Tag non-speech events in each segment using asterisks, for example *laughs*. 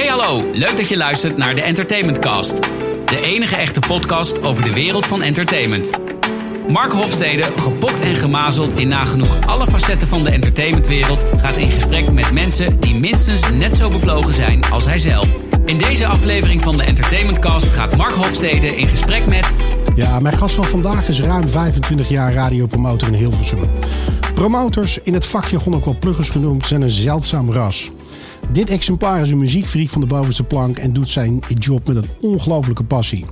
Hey hallo, leuk dat je luistert naar de Entertainment Cast. De enige echte podcast over de wereld van entertainment. Mark Hofstede, gepokt en gemazeld in nagenoeg alle facetten van de entertainmentwereld, gaat in gesprek met mensen die minstens net zo bevlogen zijn als hij zelf. In deze aflevering van de Entertainment Cast gaat Mark Hofstede in gesprek met. Ja, mijn gast van vandaag is ruim 25 jaar radiopromotor in Hilversum. Promotors, in het vakjargon ook wel pluggers genoemd, zijn een zeldzaam ras. Dit exemplaar is een muziekfreak van de bovenste plank en doet zijn job met een ongelofelijke passie.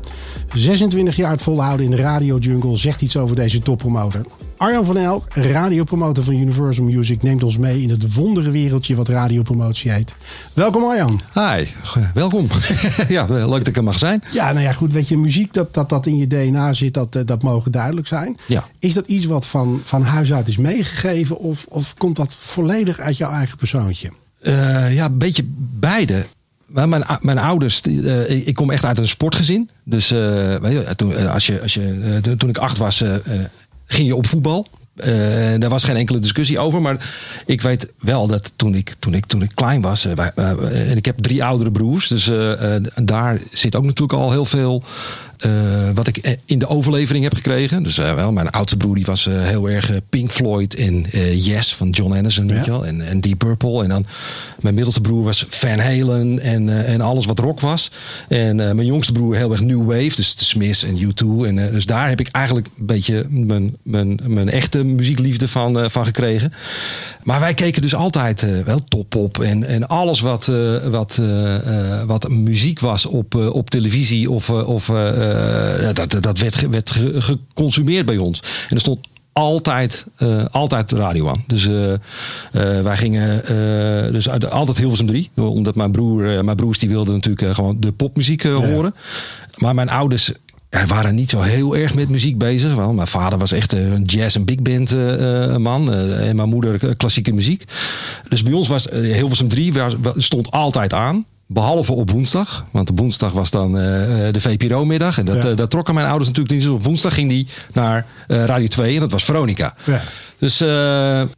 26 jaar het volhouden in de radiojungle zegt iets over deze toppromotor. Arjan van Elk, radiopromotor van Universal Music, neemt ons mee in het wondere wereldje wat radiopromotie heet. Welkom Arjan. Hi, welkom. *laughs* ja, leuk dat ik er mag zijn. Ja, nou ja, goed. Weet je, muziek dat, dat, dat in je DNA zit, dat, eh, dat mogen duidelijk zijn. Ja. Is dat iets wat van, van huis uit is meegegeven of, of komt dat volledig uit jouw eigen persoontje? Uh, ja, een beetje beide. Mijn, mijn ouders, uh, ik kom echt uit een sportgezin. Dus uh, toen, als je, als je, toen ik acht was, ging je op voetbal. Daar was geen enkele discussie over. Maar ik weet wel dat toen ik, toen ik, toen ik klein was. En ik heb drie oudere broers. Dus daar zit ook natuurlijk al heel veel. Wat ik in de overlevering heb gekregen. Dus wel, mijn oudste broer die was heel erg Pink Floyd en Yes van John Anderson. Ja. Weet je wel, en, en Deep Purple. En dan mijn middelste broer was Van Halen en, en alles wat rock was. En mijn jongste broer heel erg New Wave. Dus de Smiths en U2. En, dus daar heb ik eigenlijk een beetje mijn, mijn, mijn echte muziekliefde van, van gekregen. Maar wij keken dus altijd wel top op. En, en alles wat, wat, wat muziek was op, op televisie of, of dat, dat werd, werd geconsumeerd bij ons. En er stond altijd, uh, altijd de radio aan. Dus uh, uh, wij gingen dus uit, altijd Hilversum 3. Omdat mijn, broer, mijn broers die wilden natuurlijk gewoon de popmuziek horen. Maar mijn ouders ja, waren niet zo heel erg met muziek bezig. Wel, mijn vader was echt een jazz- en big band man. En mijn moeder klassieke muziek. Dus bij ons was Hilversum 3 stond altijd aan. Behalve op woensdag. Want op woensdag was dan uh, de VPRO-middag. En dat, ja. uh, dat trokken mijn ouders natuurlijk niet. Dus op woensdag ging die naar uh, Radio 2. En dat was Veronica. Ja. Dus,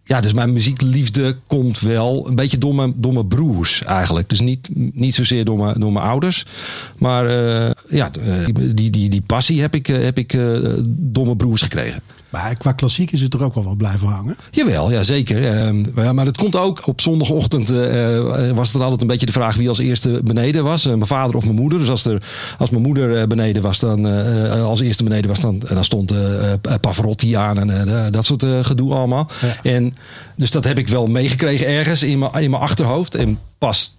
ja, dus mijn muziekliefde komt wel een beetje door mijn, door mijn broers eigenlijk. Dus niet, niet zozeer door mijn, door mijn ouders. Maar ja, die, die, die passie heb ik, heb ik door mijn broers gekregen. Maar qua klassiek is het er ook wel wat blijven hangen. Jawel, ja, zeker. Uh, maar het komt ook op zondagochtend. Uh, was er altijd een beetje de vraag wie als eerste beneden was. Uh, mijn vader of mijn moeder. Dus als, er, als mijn moeder beneden was, dan als eerste beneden was, dan, dan stond Pavarotti aan en dat soort gedoe allemaal. Ja. En, dus dat heb ik wel meegekregen ergens in mijn, in mijn achterhoofd. En pas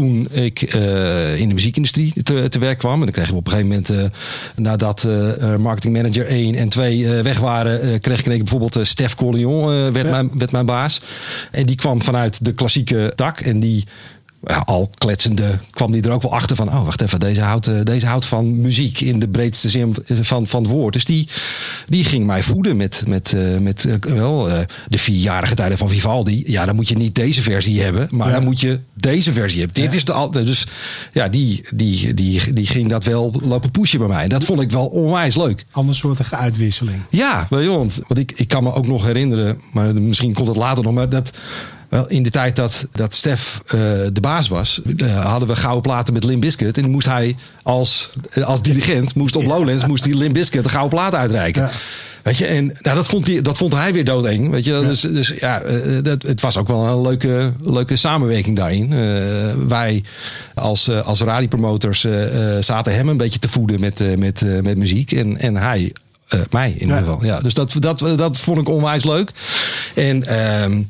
toen ik uh, in de muziekindustrie te, te, werk kwam. En dan kregen we op een gegeven moment, uh, nadat uh, marketingmanager 1 en 2 weg waren, kreeg ik bijvoorbeeld Stef Collion, werd, ja. mijn, werd mijn baas. En die kwam vanuit de klassieke tak. En die al kletsende kwam die er ook wel achter van... oh, wacht even, deze houdt, deze houdt van muziek in de breedste zin van, van het woord. Dus die, die ging mij voeden met, met, uh, met uh, wel, de vierjarige tijden van Vivaldi. Ja, dan moet je niet deze versie hebben, maar ja. dan moet je deze versie hebben. Dit is de Dus ja, die, die, die, die ging dat wel lopen pushen bij mij. En dat vond ik wel onwijs leuk. Andersoortige uitwisseling. Ja, want, want ik, ik kan me ook nog herinneren... maar misschien komt het later nog, maar dat... Wel, in de tijd dat, dat Stef uh, de baas was, uh, hadden we gouden platen met Lim Biscuit. En moest hij als, uh, als dirigent, moest op Lowlands, moest die Lim Biscuit de gouden plaat uitreiken. Ja. Weet je, en nou, dat, vond hij, dat vond hij weer doodeng. Weet je, ja. dus, dus ja, dat, het was ook wel een leuke, leuke samenwerking daarin. wij als, als radiopromoters zaten hem een beetje te voeden met, met, met muziek. En, en hij mij in ieder geval. Ja, dus dat, dat, dat vond ik onwijs leuk. En ehm,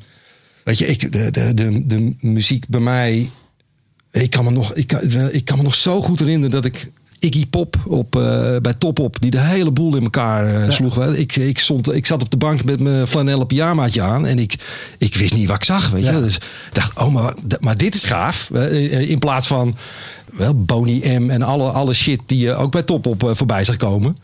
Weet je, ik, de, de, de, de muziek bij mij. Ik kan, me nog, ik, kan, ik kan me nog zo goed herinneren dat ik Iggy Pop op, uh, bij Top Op, die de hele boel in elkaar uh, ja. sloeg. Ik, ik, stond, ik zat op de bank met mijn flanellen pyjamaatje aan en ik, ik wist niet wat ik zag. Weet je? Dus ik dacht, oh, maar, maar dit is gaaf. In plaats van wel Boney M en alle, alle shit die je ook bij Top Op uh, voorbij zag komen.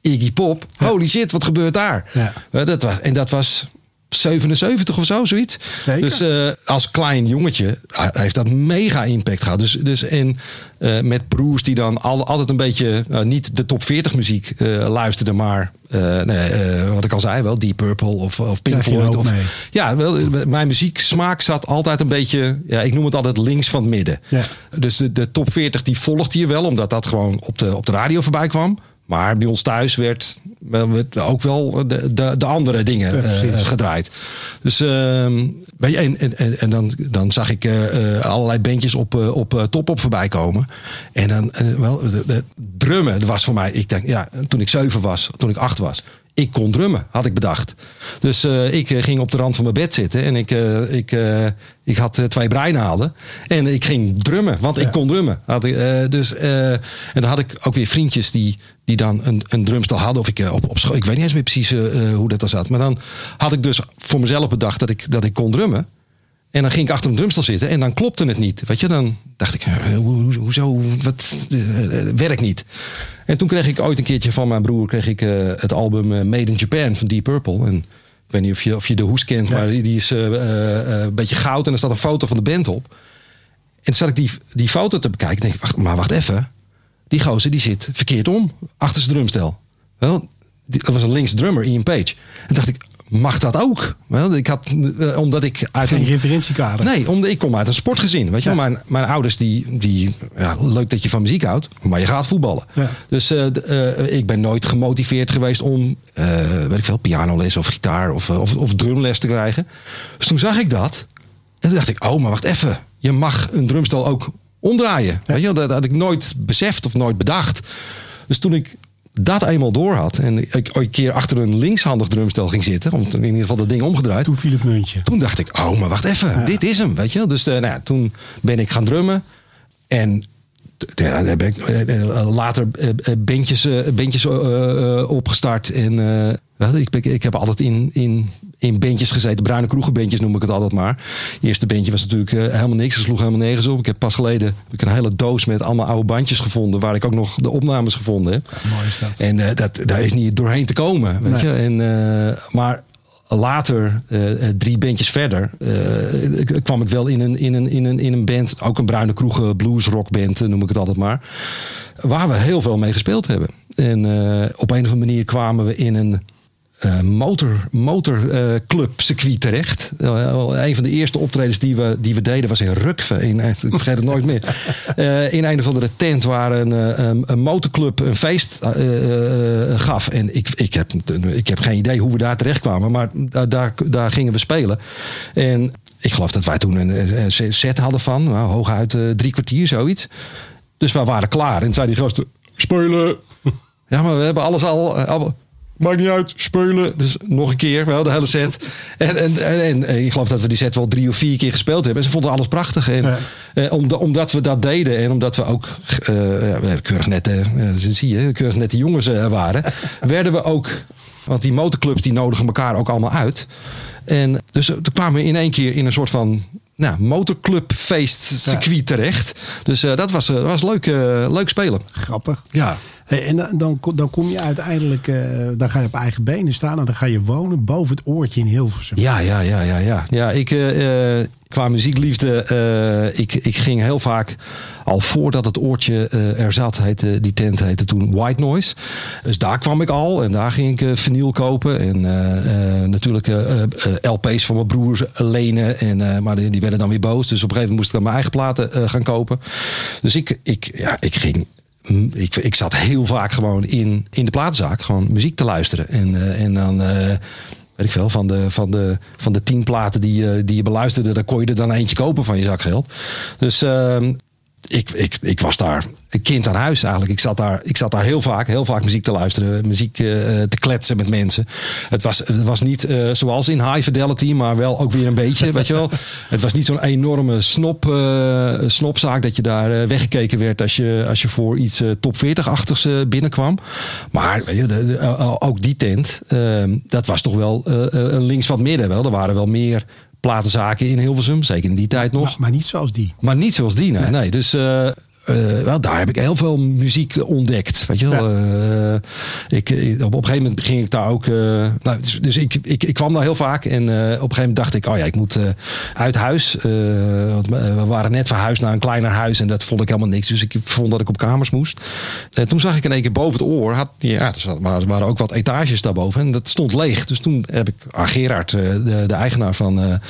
Iggy Pop, holy shit, wat gebeurt daar? Dat was, en dat was 77 of zo, zoiets. Zeker. Dus eh, als klein jongetje hij heeft dat mega impact gehad. Dus, dus en eh, met broers die dan al, altijd een beetje nou, niet de top 40 muziek eh, luisterden, maar nee, wat ik al zei, wel Deep Purple of, of Pink Floyd. Of, mee. ja, wel, mijn muzieksmaak zat altijd een beetje, ja, ik noem het altijd links van het midden. Ja. Dus de, de top 40 die volgde je wel, omdat dat gewoon op de, op de radio voorbij kwam. Maar bij ons thuis werd, ook wel de, de, de andere dingen Ja, eh, gedraaid. Dus ehm, en, en, en, en dan, dan zag ik eh, eh, allerlei bandjes op, op top op voorbij komen. En dan wel, de, de drummen, dat was voor mij, ik denk, ja, toen ik zeven was, toen ik acht was. Ik kon drummen, had ik bedacht. Dus eh, ik eh, ging op de rand van mijn bed zitten en ik, eh, ik, ik had twee breinaalden. En ik ging drummen, want Ja. ik kon drummen. Had ik, dus, en dan had ik ook weer vriendjes die, die dan een, een drumstel hadden. Of ik op, op school, ik weet niet eens meer precies hoe dat dan zat. Maar dan had ik dus voor mezelf bedacht dat ik, dat ik kon drummen. En dan ging ik achter een drumstel zitten en dan klopte het niet. Weet je, dan dacht ik, hoe, hoe- hoezo, wat, eh, eh, werkt niet. En toen kreeg ik ooit een keertje van mijn broer kreeg ik, eh, het album Made in Japan van Deep Purple. En ik weet niet of je, of je de hoes kent, maar die, die is een beetje goud en er staat een foto van de band op. En toen zat ik die, die foto te bekijken. denk ik, wacht, maar wacht even. Die gozer die zit verkeerd om achter zijn drumstel. Wel, die, dat was een links drummer, Ian Page. En dacht ik, mag dat ook? Wel, ik had, eh, omdat ik uit Geen een referentiekader. Nee, omdat ik kom uit een sportgezin. Weet je. Ja. mijn, mijn ouders die, die ja, leuk dat je van muziek houdt, maar je gaat voetballen. Ja. Dus eh, eh, ik ben nooit gemotiveerd geweest om, weet ik veel, pianoles of gitaar of, of, of drumles te krijgen. Dus toen zag ik dat en toen dacht ik, oh, maar wacht even, je mag een drumstel ook omdraaien. Weet je, dat had ik nooit beseft of nooit bedacht. Dus toen ik dat eenmaal door had en ik een keer achter een linkshandig drumstel ging zitten, of in ieder geval dat ding omgedraaid, Toen viel het muntje. toen dacht ik, oh, maar wacht even, dit is hem, weet je. Dus eh, nou ja, toen ben ik gaan drummen. En ja, ben ik eh, eh, later bandjes, bandjes opgestart. En ik, ben- ik heb altijd in, in, in bandjes gezeten. Bruine kroegenbandjes noem ik het altijd maar. Het eerste bandje was natuurlijk eh, helemaal niks. Ze sloeg helemaal nergens op. Ik heb pas geleden heb ik een hele doos met allemaal oude bandjes gevonden. Waar ik ook nog de opnames gevonden heb. mooi is dat. En eh, dat, daar is niet doorheen te komen. Weet Nee. je? En, eh, maar later, drie bandjes verder, kwam ik wel in een, in, een, in, een, in een band. Ook een bruine kroegen blues rockband, eh, noem ik het altijd maar. Waar we heel veel mee gespeeld hebben. En op een of andere manier kwamen we in een eh, motor, motorclub circuit terecht. Eh, een van de eerste optredens die we, die we deden was in Rukve. In, ik vergeet het nooit meer. *laughs* Eh, in een of andere tent waar een, eh, een, een motorclub een feest eh, eh, gaf. En ik, ik, heb, ik heb geen idee hoe we daar terecht kwamen. Maar daar, daar, daar gingen we spelen. En ik geloof dat wij toen een, een set hadden van nou, hooguit eh, drie kwartier, zoiets. Dus we waren klaar. En zei die gasten, spelen. *laughs* Ja, maar we hebben alles al... eh, al Maakt niet uit, spelen. Dus nog een keer, wel de hele set. En, en, en, en ik geloof dat we die set wel drie of vier keer gespeeld hebben. En ze vonden alles prachtig. En, Ja. eh, omdat, omdat we dat deden en omdat we ook eh, ja, keurig nette, eh, zie je, keurig nette jongens eh, waren, *laughs* werden we ook. Want die motorclubs die nodigen elkaar ook allemaal uit. En dus toen kwamen we in één keer in een soort van nou, motorclubfeest circuit terecht. Dus dat was, was leuk, leuk spelen. Grappig. Ja. En dan, dan, kom- je uiteindelijk, eh, dan ga je op eigen benen staan en dan ga je wonen boven het oortje in Hilversum. Ja, ja, ja, ja, ja. ja ik, eh, qua muziekliefde, ik, ik ging heel vaak, al voordat het oortje er zat, die tent heette toen White Noise. Dus daar kwam ik al en daar ging ik vinyl kopen. En natuurlijk LP's van mijn broers lenen. En, maar die, werden dan weer boos. Dus op een gegeven moment moest ik dan mijn eigen platen gaan kopen. Dus ik, ik, ja, ik ging ik, ik zat heel vaak gewoon in, in de platenzaak gewoon muziek te luisteren. En, eh, en dan, eh, weet ik veel, van de, van de, van de tien platen die, je die je beluisterde, daar kon je er dan eentje kopen van je zakgeld. Dus ehm, ik, ik, ik was daar een kind aan huis eigenlijk. Ik zat daar, ik zat daar heel vaak, heel vaak muziek te luisteren, muziek eh, te kletsen met mensen. Het was, het was niet eh, zoals in High Fidelity, maar wel ook weer een beetje, *laughs* weet je wel. Het was niet zo'n enorme snop, eh, snopzaak dat je daar weggekeken werd als je, als je voor iets top 40-achtigs eh, binnenkwam. Maar weet je, de- de- ook die tent, eh, dat was toch wel een links van het midden. Wel. Er waren wel meer platenzaken in Hilversum, zeker in die tijd nog. Maar, maar niet zoals die. Maar niet zoals die, nee. nee. Dus wel, daar heb ik heel veel muziek ontdekt. Weet je wel. Eh, ik, ik- op, een gegeven moment ging ik daar ook. eh, nou, dus dus ik, ik, ik kwam daar heel vaak. En op een gegeven moment dacht ik: oh ja, ik moet uit huis. Want we waren net verhuisd naar een kleiner huis. En dat vond ik helemaal niks. Dus ik vond dat ik op kamers moest. En toen zag ik in één keer boven het oor. Had, ja, er waren, er waren ook wat etages daarboven. En dat stond leeg. Dus toen heb ik aan Gerard, de, de eigenaar van,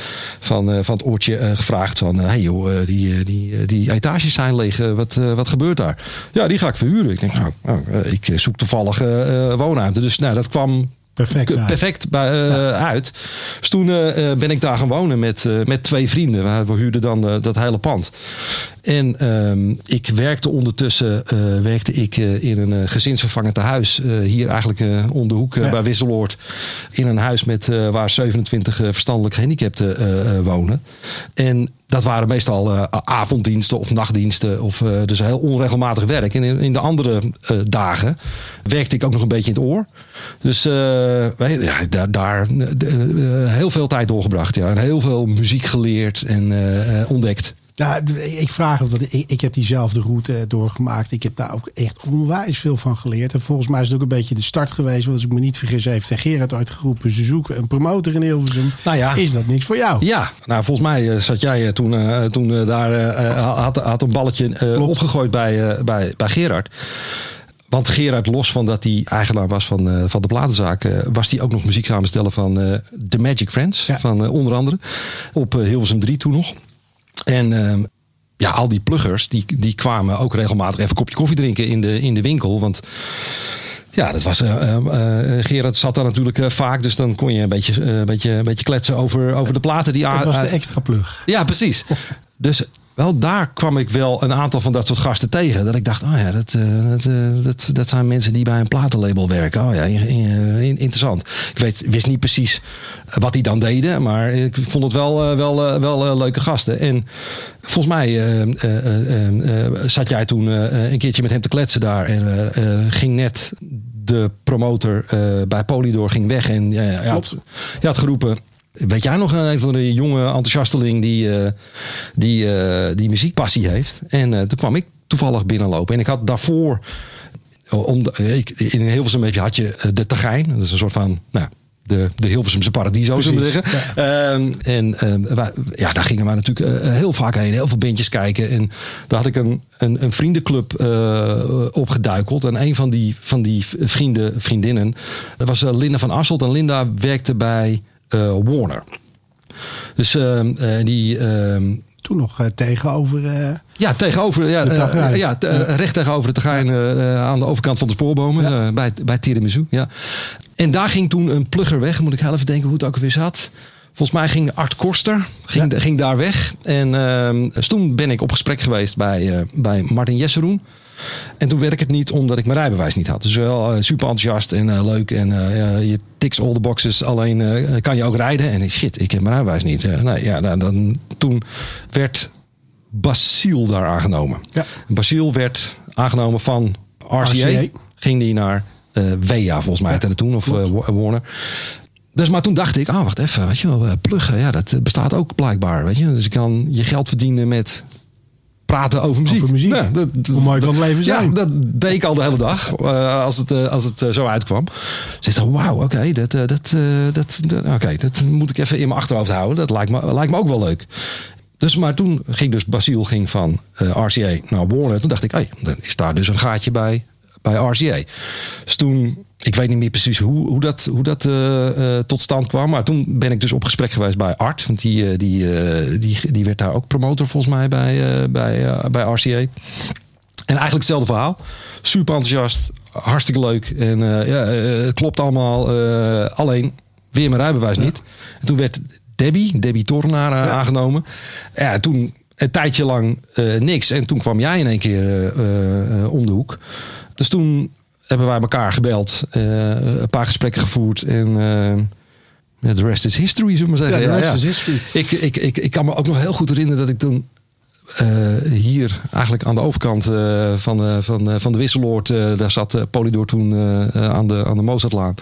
van, van het oortje, gevraagd: van, hey joh, die, die, die etages zijn leeg. Eh, wat, eh, wat gebeurt daar? Ja, die ga ik verhuren. Ik denk, nou, nou, eh, ik zoek toevallig eh, woonruimte. Dus nou, dat kwam Perfect. uit. perfect eh, uit. Dus toen eh, eh, ben ik daar gaan wonen met, met twee vrienden. We, huurden dan dat hele pand. En ehm, ik werkte ondertussen werkte ik, in een gezinsvervangend huis. hier eigenlijk om de hoek Ja. bij Wisseloord. In een huis met, waar 27 eh, verstandelijk gehandicapten eh, eh, wonen. En dat waren meestal avonddiensten of nachtdiensten. Of, dus heel onregelmatig werk. En in, in de andere dagen werkte ik ook nog een beetje in het oor. Dus eh, wij- ja, daar, daar eh, eh, heel veel tijd doorgebracht. Ja. En heel veel muziek geleerd en ontdekt. Ja, ik vraag het, want ik, ik heb diezelfde route doorgemaakt. Ik heb daar ook echt onwijs veel van geleerd. En volgens mij is het ook een beetje de start geweest. Want als ik me niet vergis, heeft Gerard uitgeroepen. Ze zoeken een promotor in Hilversum. Nou ja. Is dat niks voor jou? Ja, nou volgens mij zat jij toen, toen daar, had, had een balletje opgegooid bij, bij, bij Gerard. Want Gerard, los van dat hij eigenaar was van, eh, van de platenzaak, eh, was hij ook nog muziek samenstellen van eh The Magic Friends. Ja. Van onder andere. Op Hilversum 3 toen nog. En ehm, ja, al die pluggers, die, die kwamen ook regelmatig even een kopje koffie drinken in de, in de winkel. Want ja, dat was. eh, Gerard zat daar natuurlijk vaak, dus dan kon je een beetje, een beetje, een beetje kletsen over, over de platen die Dat aan- was de extra plug. ja, precies. Dus wel daar kwam ik wel een aantal van dat soort gasten tegen. Dat ik dacht, oh ja, dat, eh, dat, eh, dat, dat zijn mensen die bij een platenlabel werken. Oh ja, in- interessant. Ik weet, wist niet precies wat die dan deden. Maar ik vond het wel, eh, wel, eh, wel eh, leuke gasten. En volgens mij eh, eh, eh, eh, zat jij toen eh, een keertje met hem te kletsen daar. En eh, eh, ging net de promotor eh, bij Polydor ging weg. En ja, ja, je, had, je had geroepen... Weet jij nog een, een van de jonge enthousiasteling die, eh, die, eh, die muziekpassie heeft? En eh, toen kwam ik toevallig binnenlopen. En ik had daarvoor, om de, ik, in Hilversum weet je, had je eh, de Tegijn. Dat is een soort van, nou, de, de Hilversumse paradiso, zullen we zeggen. Ehm, en ehm, wij- ja, daar gingen we natuurlijk eh, heel vaak heen. Heel veel bandjes kijken. En daar had ik een, een, een vriendenclub eh, opgeduikeld. En een van die, van die vrienden, vriendinnen, dat was eh, Linda van Asselt. En Linda werkte bij eh, Warner. Dus ehm, eh, die... ehm, Toen nog eh, tegenover. eh, ja, tegenover, ja, eh, ja, eh, recht tegenover de Tagijn eh, eh, aan de overkant van de spoorbomen. Ja. eh, bij, bij Tiramisu. Ja. En daar ging toen een plugger weg. Moet ik heel even denken hoe het ook weer zat. Volgens mij ging Art Koster ging, Ja. ging daar weg. En ehm, dus toen ben ik op gesprek geweest bij, eh, bij Martin Jesseroen. En toen werd ik het niet omdat ik mijn rijbewijs niet had. Dus wel eh, super enthousiast en eh, leuk. En eh, je tiks all the boxes. Alleen kan je ook rijden. En shit, ik heb mijn rijbewijs niet. Nee, ja, dan, dan, toen werd Basiel daar aangenomen. Ja. Basiel werd aangenomen van RCA. RCA. Ging die naar WEA volgens mij Ja, toen. Of Wa- Warner. Dus maar toen dacht ik, ah wacht even, weet je wel, pluggen, ja, dat bestaat ook blijkbaar, weet je. Dus je kan je geld verdienen met praten over muziek. Over muziek. Ja, dat, Hoe mooi kan het leven zijn? Ja, dat deed ik al de hele dag, eh, als het, eh, als het eh, zo uitkwam. Dus ik dacht, wauw, oké, dat, dat, dat, dat, oké, dat moet ik even in mijn achterhoofd houden. Dat lijkt me, lijkt me ook wel leuk. Dus, maar toen ging dus Basiel ging van RCA naar Warner. Toen dacht ik, hey, dan is daar dus een gaatje bij, bij RCA. Dus toen, ik weet niet meer precies hoe, hoe dat, hoe dat eh, eh, tot stand kwam. Maar toen ben ik dus op gesprek geweest bij Art. Want die, eh, die, die, die werd daar ook promotor volgens mij bij, bij, bij RCA. En eigenlijk hetzelfde verhaal. Super enthousiast, hartstikke leuk. En ja, het klopt allemaal. alleen weer mijn rijbewijs niet. En toen werd Debbie, Debbie Tornaar aangenomen. Ja, toen een tijdje lang niks. En toen kwam jij in één keer om de hoek. Dus toen hebben wij elkaar gebeld. eh, een paar gesprekken gevoerd. En eh, ja, the rest is history, zullen we maar Ja, zeggen. de rest is history. Ik, ik, ik, ik kan me ook nog heel goed herinneren dat ik toen eh, hier eigenlijk aan de overkant van, de, van, van de Wisseloord, daar zat Polydor toen aan, de, aan de Mozartlaan.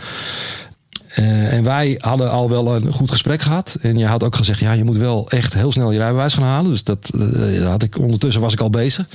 Eh, en wij hadden al wel een goed gesprek gehad. En je had ook gezegd, ja, je moet wel echt heel snel je rijbewijs gaan halen. Dus dat, eh, had ik, ondertussen was ik al bezig.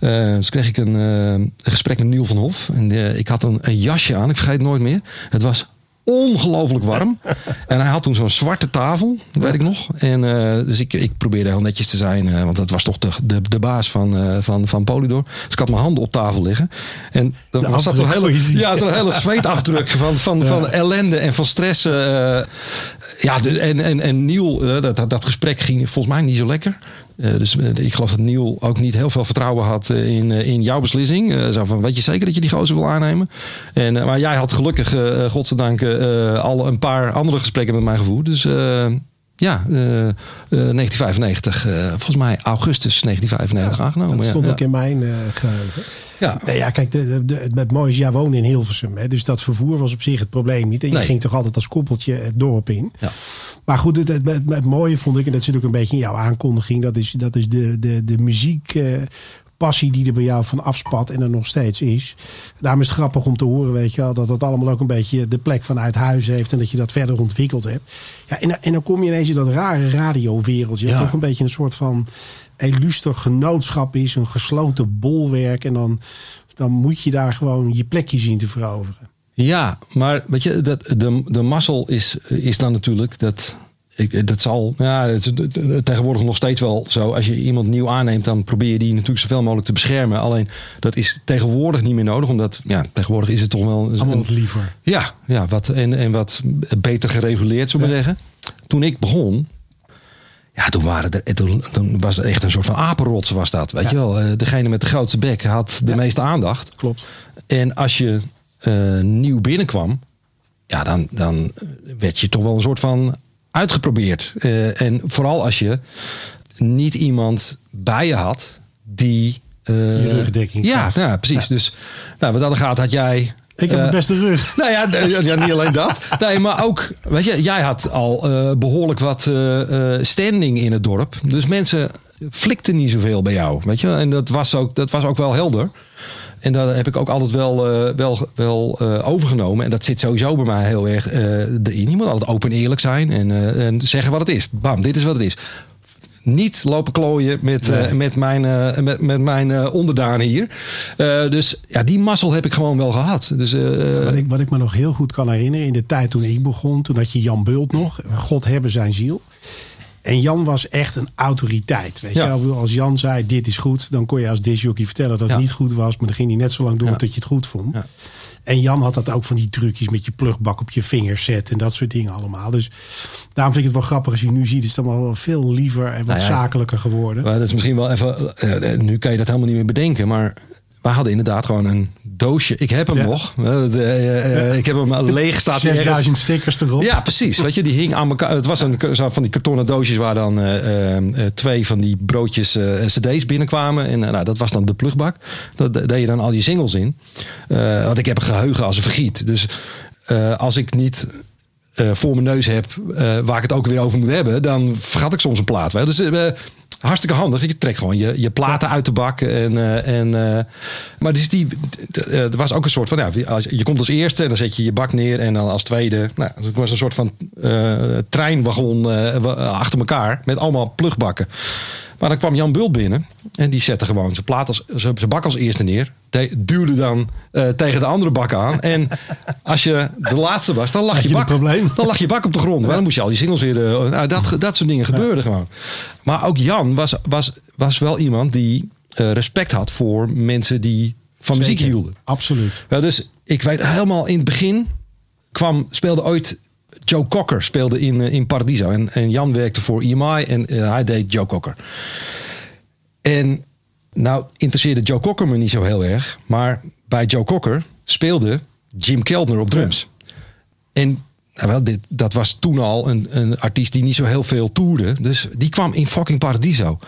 Uh, dus kreeg ik een, een, gesprek met Niel van Hof. En ik had een, een jasje aan, ik vergeet het nooit meer. Het was ongelooflijk warm. *laughs* en hij had toen zo'n zwarte tafel, weet ik nog. En uh, dus ik, ik probeerde heel netjes te zijn, uh, want dat was toch de, de, de baas van, uh, van, van Polydor. Dus ik had mijn handen op tafel liggen. En dan was dat een hele, ja, zo'n hele zweetafdruk van, van, ja. van ellende en van stress. ja, de, en, en, en Niel, dat, dat gesprek ging volgens mij niet zo lekker. Uh, dus uh, ik geloof dat Niel ook niet heel veel vertrouwen had uh, in, in jouw beslissing. zo van, weet je zeker dat je die gozer wil aannemen? En, maar jij had gelukkig, godzijdank, al een paar andere gesprekken met mij gevoerd. Dus ja, 1995, volgens mij augustus 1995 ja, aangenomen. Dat stond ja, ook in mijn geheugen. Ja. Nee, ja, kijk, de, de, het mooie is, ja, wonen in Hilversum. Hè, dus dat vervoer was op zich het probleem niet. En je ging toch altijd als koppeltje het dorp in. Ja. Maar goed, het, het, het, het mooie vond ik, en dat zit ook een beetje in jouw aankondiging, dat is, dat is de, de, de muziek. Passie die er bij jou van afspat en er nog steeds is. Daarom is het grappig om te horen, weet je wel, dat dat allemaal ook een beetje de plek vanuit huis heeft en dat je dat verder ontwikkeld hebt. Ja, en, dan- en dan kom je ineens in dat rare radiowereldje. Ja. Toch een beetje een soort van illuster genootschap is, een gesloten bolwerk. En dan, dan moet je daar gewoon je plekje zien te veroveren. Ja, maar weet je, dat, de, de mazzel is, is dan natuurlijk dat. Ik, dat zal ja, het is tegenwoordig nog steeds wel zo. Als je iemand nieuw aanneemt, dan probeer je die natuurlijk zoveel mogelijk te beschermen. Alleen dat is tegenwoordig niet meer nodig, omdat ja, tegenwoordig is het toch wel. Allemaal wat liever. ja, ja wat, en, en wat beter gereguleerd, zou ik maar zeggen. Toen ik begon, ja, toen, waren er, toen, toen was het echt een soort van apenrots was dat. Weet Ja. je wel, Eh, degene met de grootste bek had de Ja. meeste aandacht. Klopt. En als je eh, nieuw binnenkwam, ja, dan, dan werd je toch wel een soort van uitgeprobeerd. Eh, en vooral als je niet iemand bij je had die. eh, Je rugdekking Ja, ja precies. Dus nou, wat dat gaat, had jij. Ik heb de beste rug. nou ja, ja, niet alleen dat. Nee, maar ook, weet je, jij had al eh, behoorlijk wat eh, standing in het dorp. Dus mensen flikten niet zoveel bij jou, weet je. En dat was ook, dat was ook wel helder. En daar heb ik ook altijd wel, eh, wel, wel eh, overgenomen. En dat zit sowieso bij mij heel erg eh, erin. Je moet altijd open en eerlijk zijn en, en zeggen wat het is. Bam, dit is wat het is. Niet lopen klooien met, Nee. met mijn, met, met mijn onderdaan hier. Dus ja, die mazzel heb ik gewoon wel gehad. Dus, Wat ik, wat ik me nog heel goed kan herinneren, in de tijd toen ik begon, toen had je Jan Bult nog, God hebben zijn ziel. En Jan was echt een autoriteit. Weet Ja. je? Als Jan zei dit is goed, dan kon je als disjockey vertellen dat het Ja. niet goed was. Maar dan ging hij net zo lang door Ja. tot je het goed vond. En Jan had dat ook van die trucjes met je plugbak op je vingers zetten en dat soort dingen allemaal. Dus daarom vind ik het wel grappig als je nu ziet, is het allemaal wel veel liever en wat Nou zakelijker geworden. Maar dat is misschien wel even. eh, eh, nu kan je dat helemaal niet meer bedenken. Maar wij hadden inderdaad gewoon een doosje. Ik heb hem Ja. nog. Eh, eh, eh, Ik heb hem leeg staat hij ergens. 6000 stickers erop. Ja, precies. Weet je, die hing aan elkaar. Het was een van die kartonnen doosjes waar dan twee van die broodjes cd's binnenkwamen. En nou, dat was dan de plugbak. Daar de- deed je dan al je singles in. Want ik heb een geheugen als een vergiet. Dus als ik niet voor mijn neus heb waar ik het ook weer over moet hebben, dan vergat ik soms een plaat. Dus eh, hartstikke handig. Je trekt gewoon je, je platen uit de bak. En, eh, en, eh, maar dus die, eh, er was ook een soort van, ja, als, je komt als eerste en dan zet je je bak neer. En dan als tweede, nou, het was een soort van treinwagon wa- achter elkaar met allemaal plugbakken. Maar dan kwam Jan Bult binnen en die zette gewoon zijn, plaat als, zijn zijn bak als eerste neer. De- duwde dan eh, tegen de andere bak aan. En als je de laatste was, dan lag je, je bak, dan lag je bak op de grond. Dan moest je al die singles weer... eh, nou, dat, dat soort dingen gebeurden gewoon. Maar ook Jan was, was, was wel iemand die eh, respect had voor mensen die van muziek hielden. Absoluut. Ja, dus ik weet helemaal in het begin kwam, speelde ooit Joe Cocker speelde in, eh, in Paradiso. En, en Jan werkte voor EMI en eh, hij deed Joe Cocker. En nou interesseerde Joe Cocker me niet zo heel erg. Maar bij Joe Cocker speelde Jim Keltner op drums. En nou wel, dit, dat was toen al een, een artiest die niet zo heel veel toerde. Dus die kwam in fucking Paradiso.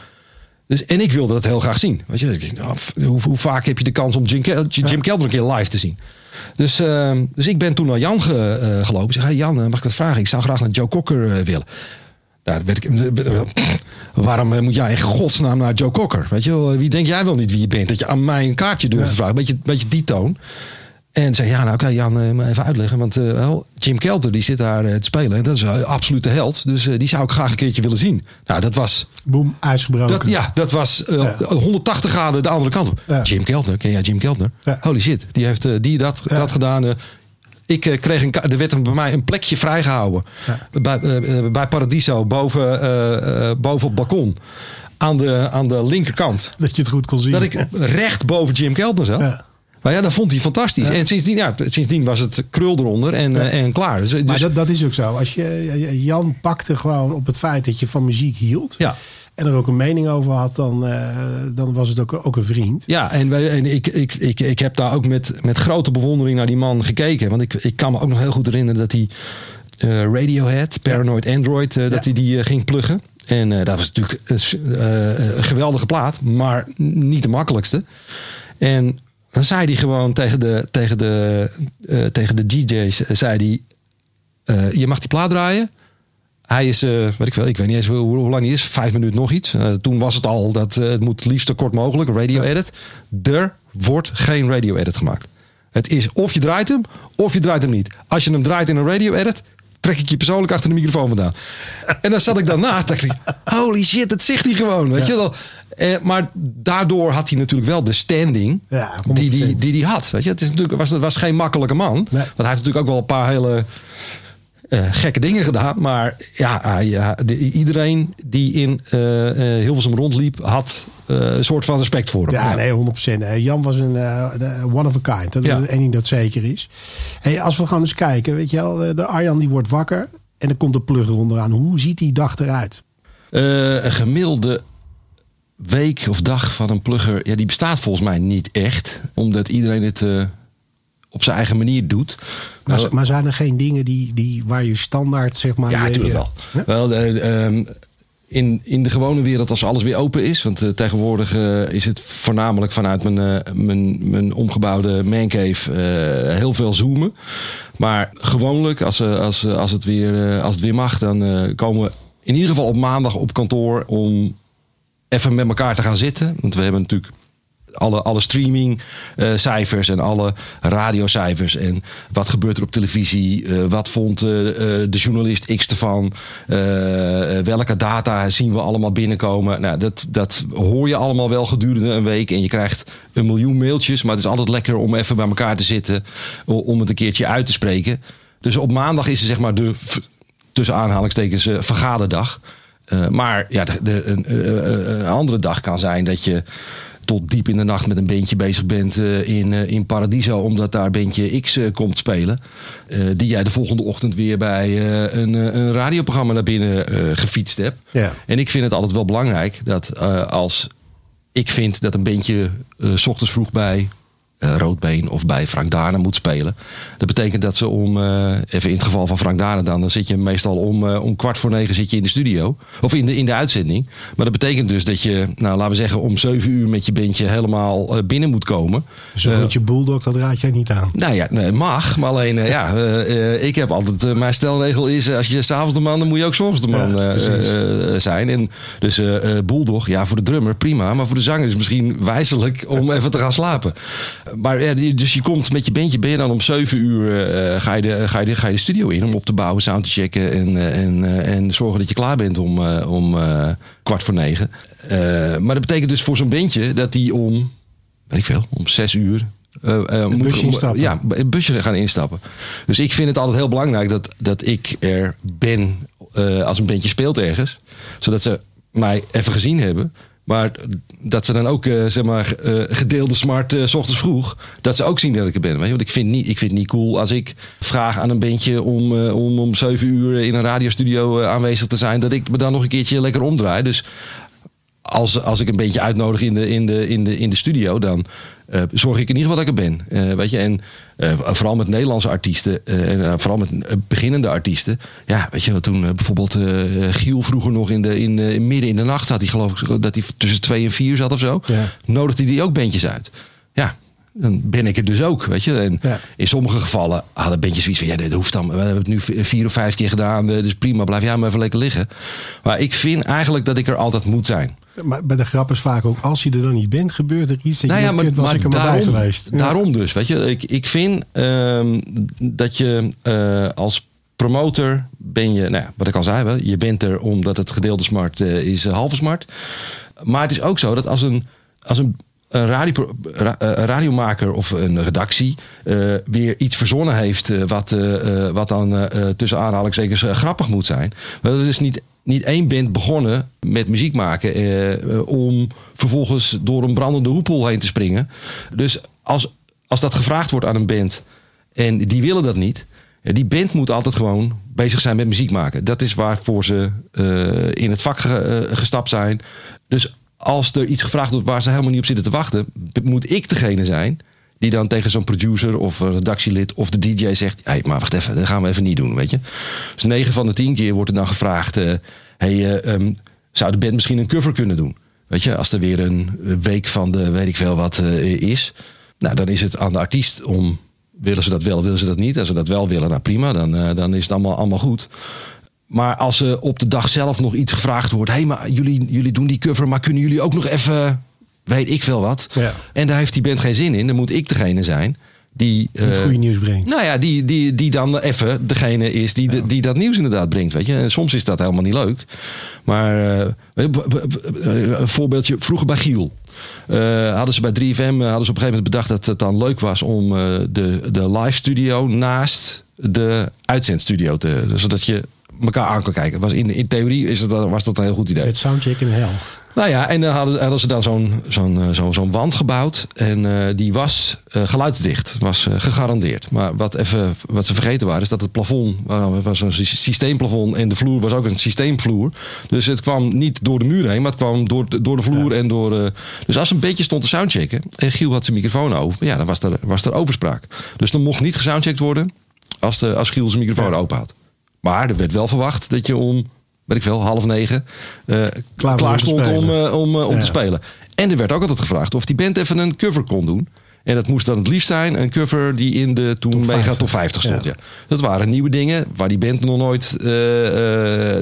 Dus, en ik wilde dat heel graag zien. Weet je, ik nou, hoe, hoe vaak heb je de kans om Jim, Jim Keltner een keer live te zien? Dus, ehm, dus ik ben toen naar Jan ge- eh, gelopen. Ik zeg, hey Jan, eh, mag ik wat vragen? Ik zou graag naar Joe Cocker eh, willen. Daar werd ik, waarom moet jij in godsnaam naar Joe Cocker? Weet je wel, wie denk jij wel niet wie je bent? Dat je aan mij een kaartje durft te vragen. Beetje, beetje die toon. En zei, ja, nou oké, Jan, eh, maar even uitleggen. Want eh, Jim Kelter, die zit daar eh, te spelen. En dat is een absolute held. Dus die zou ik graag een keertje willen zien. Nou, dat was, Boom, ijsgebroken. dat, ja, dat was eh, Ja. 180 graden de andere kant op. Ja. Jim Keltner, ken jij Jim Keltner? Ja. Holy shit, die heeft die dat, dat gedaan. ik kreeg een, er werd bij mij een plekje vrijgehouden. Bij, bij Paradiso, boven, boven op het balkon. Aan de, aan de linkerkant. Dat je het goed kon zien. Dat ik recht boven Jim Keltner zat. Ja. Maar ja, dat vond hij fantastisch. Ja. En sindsdien, ja, sindsdien was het krul eronder en, eh, en klaar. Dus, Maar dus- dat, dat is ook zo. Als je, Jan pakte gewoon op het feit dat je van muziek hield. Ja. En er ook een mening over had, dan, eh, dan was het ook, ook een vriend. Ja, en, wij, en ik, ik, ik, ik heb daar ook met, met grote bewondering naar die man gekeken. Want ik, ik kan me ook nog heel goed herinneren dat hij eh, Radiohead, Paranoid Android, eh, dat hij die eh, ging pluggen. En eh, dat was natuurlijk eh, een geweldige plaat, maar niet de makkelijkste. En dan zei hij gewoon tegen de, tegen de, eh, tegen de DJ's, eh, zei hij, eh, je mag die plaat draaien. Hij is, eh, weet ik wel, ik weet niet eens hoe, hoe, lang hij is, vijf minuten nog iets. Toen was het al dat het moet liefst zo kort mogelijk, radio edit. Er wordt geen radio edit gemaakt. Het is of je draait hem, of je draait hem niet. Als je hem draait in een radio edit, trek ik je persoonlijk achter de microfoon vandaan. En dan zat ik daarnaast, dacht ik, holy shit, dat zegt hij gewoon, weet je wel. Eh, maar daardoor had hij natuurlijk wel de standing Ja, die, 100%. die, die die had. Weet je? Het is natuurlijk, was, het was geen makkelijke man. Want hij heeft natuurlijk ook wel een paar hele eh, gekke dingen gedaan. Maar ja, hij, ja, de- iedereen die in eh, Hilversum rondliep, had een soort van respect voor hem. Ja, nee, 100%. Eh, Jan was een one of a kind. Dat is Ja. één ding dat zeker is. Hey, als we gewoon eens kijken, weet je wel, de Arjan die wordt wakker en er komt de plug eronder aan. Hoe ziet die dag eruit? Een gemiddelde week of dag van een plugger, ja, die bestaat volgens mij niet echt. Omdat iedereen het op zijn eigen manier doet. Maar, Maar- zijn er geen dingen die, die, waar je standaard, zeg maar... Ja, natuurlijk wel. Ja? wel eh, ehm, in, in de gewone wereld, als alles weer open is. Want eh, tegenwoordig eh, is het voornamelijk vanuit mijn, mijn, mijn omgebouwde mancave heel veel zoomen. Maar gewoonlijk, als, als, als, het, weer, als het weer mag, dan komen we in ieder geval op maandag op kantoor om even met elkaar te gaan zitten. Want we hebben natuurlijk alle, alle streaming eh, cijfers en alle radiocijfers. En wat gebeurt er op televisie? Eh, wat vond eh, de journalist X ervan? Welke data zien we allemaal binnenkomen? Nou, dat, dat hoor je allemaal wel gedurende een week. En je krijgt een miljoen mailtjes. Maar het is altijd lekker om even bij elkaar te zitten. Om het een keertje uit te spreken. Dus op maandag is er zeg maar de, tussen aanhalingstekens, vergaderdag. Maar ja, de, een, een andere dag kan zijn dat je tot diep in de nacht met een beentje bezig bent eh, in, eh, in Paradiso. Omdat daar beentje X eh, komt spelen. Die jij de volgende ochtend weer bij een, een radioprogramma naar binnen gefietst hebt. Ja. En ik vind het altijd wel belangrijk dat als ik vind dat een beentje eh, s ochtends vroeg bij eh, Roodbeen of bij Frank Daarne moet spelen. Dat betekent dat ze om, eh, even in het geval van Frank Daarne dan, dan zit je meestal om, eh, om kwart voor negen zit je in de studio. Of in de, in de uitzending. Maar dat betekent dus dat je, nou laten we zeggen, om zeven uur met je beentje helemaal binnen moet komen. Zo Eh, met je bulldog, dat raad jij niet aan. nou ja, nee, mag. Maar alleen, ja, ik heb altijd... mijn stelregel is, als je s'avonds de man, dan moet je ook soms de man Ja, zijn. En dus Bulldog, ja, voor de drummer prima. Maar voor de zanger is het misschien wijzelijk om *laughs* even te gaan slapen. Maar ja, dus je komt met je bandje, ben je dan om 7 uur... eh, ga, je de, ga, je de, ga je de studio in om op te bouwen, sound te checken... en, eh, en, eh, en zorgen dat je klaar bent om, om kwart voor negen. Maar dat betekent dus voor zo'n bandje dat die om weet ik veel, om zes uur. moet- busje instappen. Ja, een busje gaan instappen. Dus ik vind het altijd heel belangrijk dat, dat ik er ben als een bandje speelt ergens. Zodat ze mij even gezien hebben. Maar dat ze dan ook, eh, zeg maar, eh, gedeelde smart eh, s ochtends vroeg. Dat ze ook zien dat ik er ben. Weet je? Want ik vind, niet, ik vind het niet cool als ik vraag aan een bandje om, om om zeven uur in een radiostudio aanwezig te zijn. Dat ik me dan nog een keertje lekker omdraai. Dus als, als ik een beetje uitnodig in de, in de, in de, in de studio, dan eh, zorg ik in ieder geval dat ik er ben. Eh, weet je, en eh, vooral met Nederlandse artiesten en vooral met beginnende artiesten. Ja, weet je wat toen bijvoorbeeld Giel vroeger nog in de, in, in midden in de nacht zat. hij geloof ik dat hij tussen twee en vier zat of zo. Ja. Nodigde hij ook bandjes uit. Ja. Dan ben ik er dus ook, weet je. En Ja. in sommige gevallen hadden bandjes zoiets van... ja, dit hoeft dan. We hebben het nu vier of vijf keer gedaan. Dus prima, blijf jij maar even lekker liggen. Maar ik vind eigenlijk dat ik er altijd moet zijn. Maar bij de grap is vaak ook, als je er dan niet bent, gebeurt er iets dat Nou je ja, denkt, maar, kut, was maar ik er maar bij geweest. Daarom dus. Weet je, ik, ik vind ehm, dat je eh, als promotor ben je, nou ja, wat ik al zei, wel, je bent er omdat het gedeelde smart eh, is eh, halve smart. Maar het is ook zo dat als een, als een, een, radio, ra- een radiomaker of een redactie weer iets verzonnen heeft wat, wat dan tussen aanhalingstekens grappig moet zijn. Wel, er is niet, niet één band begonnen met muziek maken eh, eh, om vervolgens door een brandende hoepel heen te springen. Dus als, als dat gevraagd wordt aan een band en die willen dat niet. ja, Die band moet altijd gewoon bezig zijn met muziek maken. Dat is waarvoor ze eh, in het vak eh, gestapt zijn. Dus als er iets gevraagd wordt waar ze helemaal niet op zitten te wachten, moet ik degene zijn die dan tegen zo'n producer of een redactielid of de DJ zegt: hey, maar wacht even, dat gaan we even niet doen, weet je. Dus 9 van de 10 keer wordt er dan gevraagd: eh, hey, eh, ehm, zou de band misschien een cover kunnen doen? Weet je, als er weer een week van de weet ik veel wat eh, is. Nou, dan is het aan de artiest om. Willen ze dat wel, willen ze dat niet? Als ze dat wel willen, nou prima, dan, eh, dan is het allemaal, allemaal goed. Maar als er op de dag zelf nog iets gevraagd wordt: hé, hey, maar jullie, jullie doen die cover, maar kunnen jullie ook nog even, weet ik veel wat? Ja. En daar heeft die band geen zin in. Dan moet ik degene zijn die. Het eh, goede nieuws brengt. nou ja, die, die, die dan even degene is die, die dat nieuws inderdaad brengt. Weet je? En soms is dat helemaal niet leuk. Maar eh, eh, een voorbeeldje, vroeger bij Giel. hadden ze bij 3FM eh, hadden ze op een gegeven moment bedacht dat het dan leuk was om de, de live studio naast de uitzendstudio te. Zodat je elkaar aan kan kijken. Was in, in theorie is het, was dat een heel goed idee. Met soundcheck in hel. Nou ja, en dan hadden, hadden ze dan zo'n zo'n eh, zo'n zo'n wand gebouwd. En eh, die was eh, geluidsdicht. Was eh, gegarandeerd. Maar wat, even, wat ze vergeten waren, is dat het plafond was een sy- systeemplafond. En de vloer was ook een systeemvloer. Dus het kwam niet door de muur heen, maar het kwam door, de- door de vloer. En door, eh, dus als een beetje stond te soundchecken. En Giel had zijn microfoon open. Ja, dan was er, was er overspraak. Dus dan mocht niet gesoundcheckt worden als, de, als Giel zijn microfoon Ja. open had. Maar er werd wel verwacht dat je om, weet ik veel, half negen eh, klaar, was om te stond om, spelen. eh, om, eh, om Ja. te spelen. En er werd ook altijd gevraagd of die band even een cover kon doen. En dat moest dan het liefst zijn een cover die in de toen Top mega 50. top 50 stond. Ja. Ja. Dat waren nieuwe dingen waar die band nog nooit,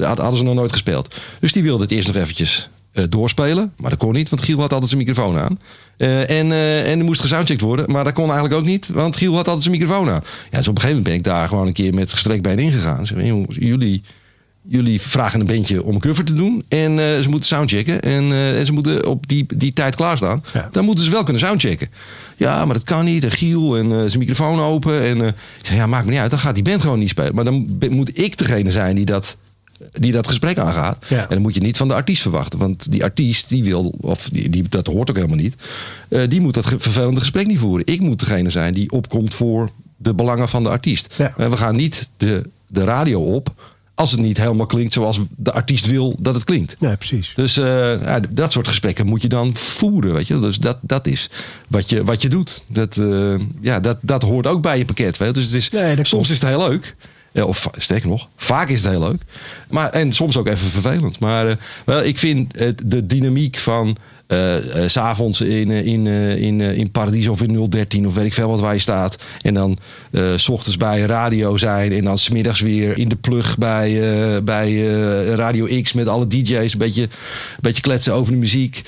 had- hadden ze nog nooit gespeeld. Dus die wilde het eerst nog eventjes doorspelen. Maar dat kon niet, want Giel had altijd zijn microfoon aan. En, en er moest gesoundcheckt worden. Maar dat kon eigenlijk ook niet, want Giel had altijd zijn microfoon aan. Ja, dus op een gegeven moment ben ik daar gewoon een keer met gestrekt been ingegaan. Zeg, jongens, jullie, jullie vragen een bandje om een cover te doen. En eh, ze moeten soundchecken. En, eh, en ze moeten op die, die tijd klaarstaan. Ja. Dan moeten ze wel kunnen soundchecken. Ja, maar dat kan niet. En Giel en eh, zijn microfoon open. En ik zeg, ja, maakt me niet uit. Dan gaat die band gewoon niet spelen. Maar dan moet ik degene zijn die dat, die dat gesprek aangaat. Ja. En dan moet je niet van de artiest verwachten. Want die artiest, die wil, of die, die, dat hoort ook helemaal niet. die moet dat vervelende gesprek niet voeren. Ik moet degene zijn die opkomt voor de belangen van de artiest. Ja. En we gaan niet de, de radio op als het niet helemaal klinkt zoals de artiest wil dat het klinkt. Nee, precies. Dus eh, ja, dat soort gesprekken moet je dan voeren, weet je. Dus dat, dat is wat je, wat je doet. Dat, eh, ja, dat, dat hoort ook bij je pakket. Weet je? Dus het is, Nee, soms is het heel leuk. Ja, of sterker nog, vaak is het heel leuk. Maar, en soms ook even vervelend. Maar eh, wel, ik vind het, de dynamiek van... eh, eh, s s'avonds in, eh, in, in, in Paradies of in 013 of weet ik veel wat waar je staat. En dan s ochtends bij radio zijn. En dan smiddags weer in de plug bij, bij Radio X met alle DJ's. Een beetje, een beetje kletsen over de muziek.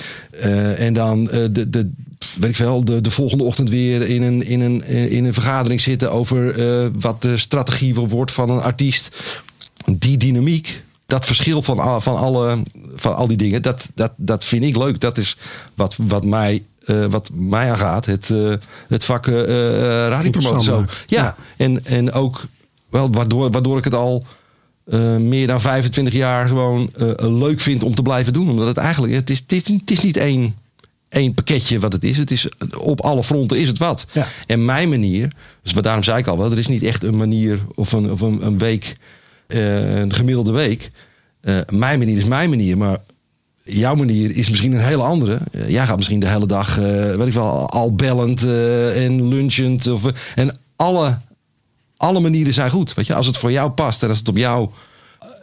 En dan de, de, weet ik veel, de, de volgende ochtend weer in een, in een, in een vergadering zitten over wat de strategie wordt van een artiest. Die dynamiek, dat verschil van, al- van, alle, van al die dingen, dat, dat, dat vind ik leuk. Dat is wat, wat mij. eh, wat mij aangaat, het, eh, het vak eh eh, radiopromotie. Zo. Ja, Ja. En, en ook wel, waardoor, waardoor ik het al meer dan 25 jaar gewoon leuk vind om te blijven doen. Omdat het eigenlijk, het is, het is, het is niet één, één pakketje wat het is. Het is. Op alle fronten is het wat. Ja. En mijn manier, dus wat daarom zei ik al wel, er is niet echt een manier of een, of een, een week, eh, een gemiddelde week. Eh, mijn manier is mijn manier, maar jouw manier is misschien een hele andere. Eh, jij gaat misschien de hele dag, eh, weet ik wel, al bellend eh, en lunchend. Of, eh, en alle, alle manieren zijn goed. Weet je? Als het voor jou past en als het op jou,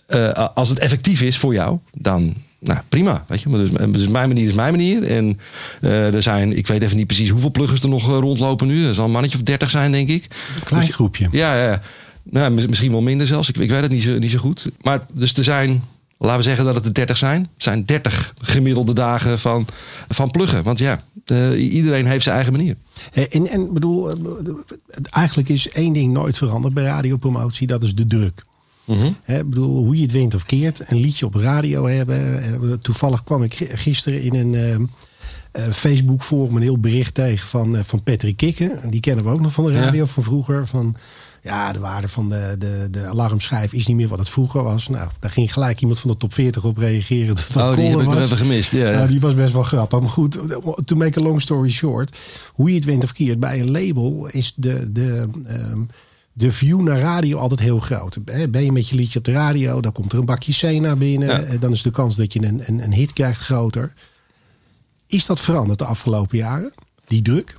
eh, als het effectief is voor jou, dan nou, prima. Weet je? Maar dus, dus mijn manier is mijn manier. En eh, er zijn, ik weet even niet precies hoeveel pluggers er nog eh, rondlopen nu. Er zal een mannetje of dertig zijn, denk ik. Een klein groepje. Ja, ja. Nou, mis- misschien wel minder zelfs. Ik, ik weet het niet zo, niet zo goed. Maar dus er zijn Laten we zeggen dat het er 30 zijn. Het zijn 30 gemiddelde dagen van, van pluggen. Want ja, uh, iedereen heeft zijn eigen manier. En, en bedoel, eigenlijk is één ding nooit veranderd bij radiopromotie. Dat is de druk. Mm bedoel, hoe je het wint of keert, een liedje op radio hebben. Toevallig kwam ik gisteren in een Facebook forum een heel bericht tegen van, uh, van Patrick Kikken. Die kennen we ook nog van de radio van vroeger. Van ja, de waarde van de, de, de alarmschijf is niet meer wat het vroeger was. Nou, daar ging gelijk iemand van de top 40 op reageren. Dat oh, die heb ik was. even gemist. Ja, ja. die was best wel grappig. Maar goed, to make a long story short. Hoe je het wint of keert bij een label is de... de um, de view naar radio altijd heel groot. Ben je met je liedje op de radio, dan komt er een bakje C naar binnen. Dan is de kans dat je een, een, een hit krijgt groter. Is dat veranderd de afgelopen jaren? Die druk?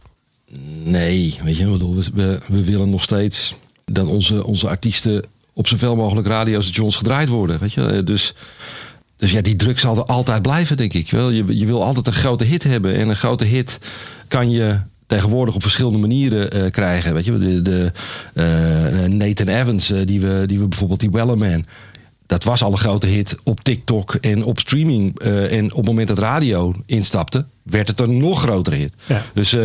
Nee, weet je, we, we willen nog steeds dat onze, onze artiesten op zoveel mogelijk radiostations gedraaid worden. Weet je? Dus, dus ja, die druk zal er altijd blijven, denk ik. Wel, je, je wil altijd een grote hit hebben. En een grote hit kan je tegenwoordig op verschillende manieren uh, krijgen. Weet je, de, de uh, Nathan Evans, uh, die, we, die we bijvoorbeeld, die Wellerman. Dat was al een grote hit op TikTok en op streaming. en op het moment dat radio instapte, werd het een nog grotere hit. Ja. Dus,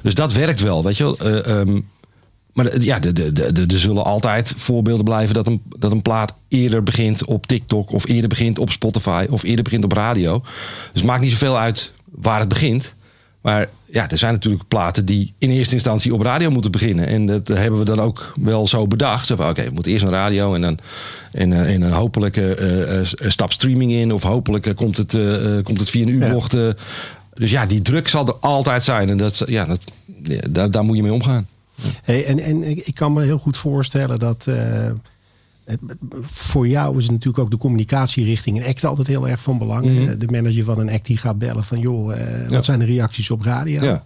dus dat werkt wel, weet je wel. Um, maar ja, er zullen altijd voorbeelden blijven dat een, dat een plaat eerder begint op TikTok of eerder begint op Spotify of eerder begint op radio. Dus het maakt niet zoveel uit waar het begint. Maar ja, er zijn natuurlijk platen die in eerste instantie op radio moeten beginnen. En dat hebben we dan ook wel zo bedacht. Zo van, oké, we moeten eerst naar radio en dan, en, uh, en dan hopelijk uh, uh, stap streaming in. Of hopelijk komt, het, komt het via een U-bocht. dus ja, die druk zal er altijd zijn. En dat, ja, dat, ja, daar, daar moet je mee omgaan. Hey, en, en ik kan me heel goed voorstellen dat uh, voor jou is natuurlijk ook de communicatie richting een act altijd heel erg van belang. Mhm. De manager van een act die gaat bellen van joh, uh, wat zijn de reacties op radio? Ja.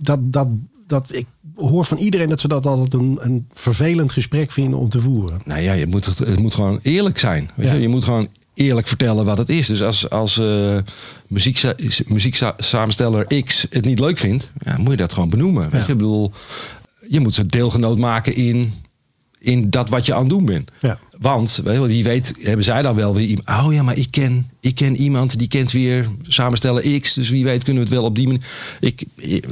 Dat, dat, dat, ik hoor van iedereen dat ze dat altijd een, een vervelend gesprek vinden om te voeren. Nou ja, je moet, het moet gewoon eerlijk zijn. Weet je? je moet gewoon eerlijk vertellen wat het is. Dus als, als uh, muziek, muzieksamensteller X het niet leuk vindt, ja, moet je dat gewoon benoemen. Weet je? Ik bedoel, je moet ze deelgenoot maken in, in dat wat je aan het doen bent. Ja. Want wie weet hebben zij dan wel weer iemand. Oh ja, maar ik ken, ik ken iemand die kent weer samenstellen X. Dus wie weet kunnen we het wel op die manier. Ik, ik,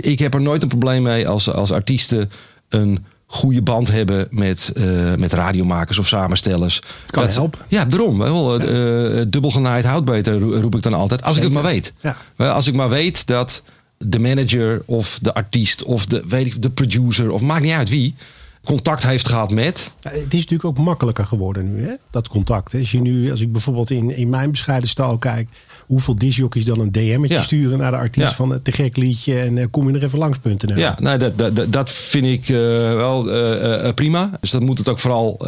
ik heb er nooit een probleem mee als, als artiesten een goede band hebben met, uh, met radiomakers of samenstellers. Kan dat, helpen. Ja, daarom. Wel, ja. Uh, dubbel genaaid houdt beter, roep ik dan altijd. Als ik het maar weet. Ja. Als ik maar weet dat de manager of de artiest of de, weet ik, de producer of maakt niet uit wie contact heeft gehad met. het is natuurlijk ook makkelijker geworden nu, hè? dat contact. Als, je nu, als ik bijvoorbeeld in, in mijn bescheiden stal kijk, hoeveel disjockeys dan een DM'tje ja. sturen naar de artiest van het te gek liedje en uh, kom je er even langs.nl. Ja, nou, dat, dat, dat vind ik uh, wel uh, prima. Dus dat moet het ook vooral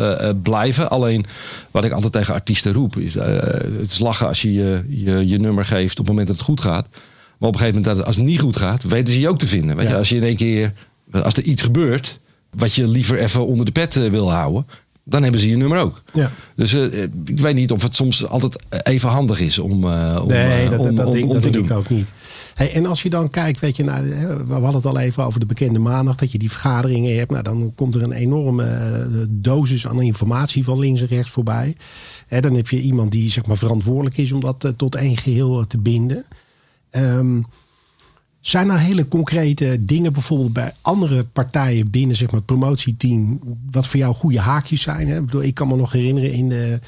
blijven. Alleen wat ik altijd tegen artiesten roep, is het is lachen als je je, je je nummer geeft op het moment dat het goed gaat. Maar op een gegeven moment, dat, als het niet goed gaat, weten ze je ook te vinden. Weet je, als je in één keer, als er iets gebeurt, wat je liever even onder de pet eh, wil houden, dan hebben ze je nummer ook. Ja. Dus uh, ik weet niet of het soms altijd even handig is om, uh, om, nee, dat, om, dat, denk, dat denk ik ook niet. Hey, en als je dan kijkt, weet je, nou, we hadden het al even over de bekende maandag, dat je die vergaderingen hebt. Nou, dan komt er een enorme dosis aan informatie van links en rechts voorbij. Dan heb je iemand die zeg maar, verantwoordelijk is om dat tot één geheel te binden. Um, zijn er hele concrete dingen bijvoorbeeld bij andere partijen binnen zeg maar, het promotieteam, wat voor jou goede haakjes zijn? Hè? Ik, bedoel, ik kan me nog herinneren in de,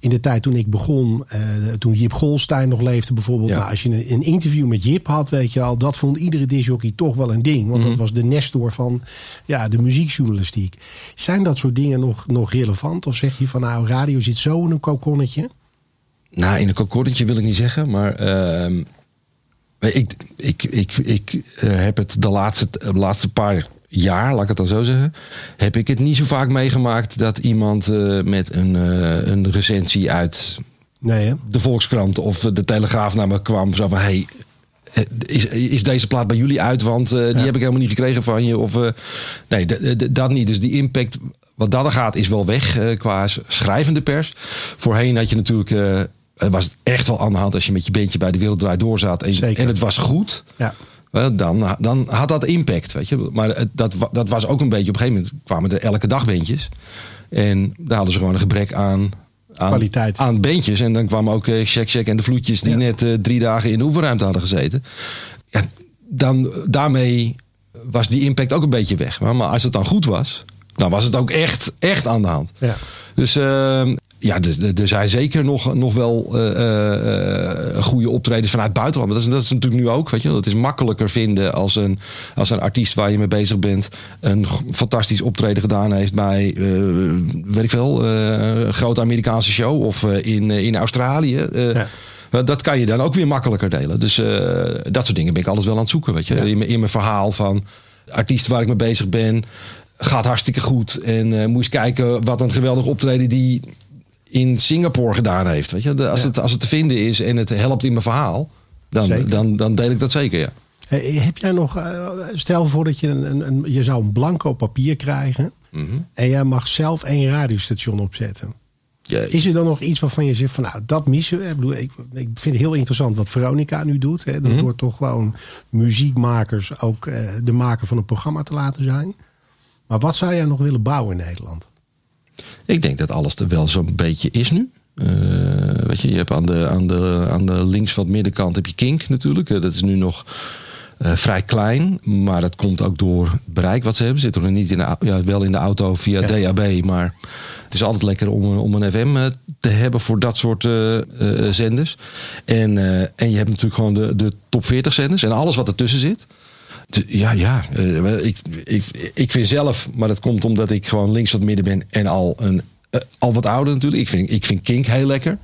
in de tijd toen ik begon, uh, toen Jip Golstein nog leefde bijvoorbeeld. Nou, als je een, een, interview met Jip had, weet je al, dat vond iedere disjockey toch wel een ding. Want dat mhm. was de nestor van ja, de muziekjournalistiek. Zijn dat soort dingen nog, nog relevant? Of zeg je van nou, radio zit zo in een kokonnetje? Nou, in een kokonnetje wil ik niet zeggen, maar... Uh ik, ik, ik, ik uh, heb het de laatste, de laatste paar jaar, laat ik het dan zo zeggen, heb ik het niet zo vaak meegemaakt dat iemand uh, met een, uh, een recensie uit nee, de Volkskrant of de Telegraaf naar me kwam. Zo van, hey, is, is deze plaat bij jullie uit? Want die heb ik helemaal niet gekregen van je. Of, nee, dat niet. Dus die impact wat dat gaat is wel weg qua schrijvende pers. Voorheen had je natuurlijk was het echt wel aan de hand als je met je beentje bij de Wereld Draait Door zat. En, en het was goed. Ja. Dan, dan had dat impact, weet je. Maar dat, dat was ook een beetje... Op een gegeven moment kwamen er elke dag beentjes. En daar hadden ze gewoon een gebrek aan aan, Kwaliteit. aan bandjes. En dan kwam ook uh, Shaq Shaq en de Vloedjes die Ja. net eh, drie dagen in de oefenruimte hadden gezeten. Ja, dan, daarmee was die impact ook een beetje weg. Maar, maar als het dan goed was, dan was het ook echt, echt aan de hand. Ja. Dus eh, ja, dus, er zijn zeker nog, nog wel eh, eh, goede optredens vanuit buitenland. Maar dat is, dat is natuurlijk nu ook. Weet je, het is makkelijker vinden als een, als een artiest waar je mee bezig bent. een fantastisch optreden gedaan heeft bij, eh, weet ik veel, eh, een grote Amerikaanse show. Of eh, in, eh, in Australië. Eh, Ja. Dat kan je dan ook weer makkelijker delen. Dus eh, dat soort dingen ben ik alles wel aan het zoeken. Weet je? In, mijn- in mijn verhaal van artiest waar ik mee bezig ben. Gaat hartstikke goed. En eh moet eens kijken wat een geweldig optreden die in Singapore gedaan heeft. Weet je? De- als, Ja. het, als het te vinden is en het helpt in mijn verhaal. Dan, dan, dan deel ik dat zeker, ja. Hey, heb jij nog, eh, stel voor dat je een, een, een- je zou een blanco papier krijgen. Mhm. En jij mag zelf één radiostation opzetten. Is er dan nog iets waarvan je zegt van nou dat missen we? Ik, bedoel, ik, ik vind het heel interessant wat Veronica nu doet. Hè, Mhm. door toch gewoon muziekmakers ook eh, de maker van een programma te laten zijn. Maar wat zou jij nog willen bouwen in Nederland? Ik denk dat alles er wel zo'n beetje is nu. Eh, weet je, je hebt aan de, aan de, aan de links van het middenkant heb je Kink natuurlijk. Eh, dat is nu nog eh, vrij klein. Maar dat komt ook door het bereik wat ze hebben. Ze zitten nog niet in de, ja, wel in de auto via Ja. DAB. Maar het is altijd lekker om, een- om een FM te hebben voor dat soort zenders. En, en je hebt natuurlijk gewoon de, de top 40 zenders. En alles wat ertussen zit. Ja, ja. eh, ik, ik, ik vind zelf, maar dat komt omdat ik gewoon links van het midden ben en al, een, eh, al wat ouder natuurlijk. Ik vind, ik vind Kink heel lekker.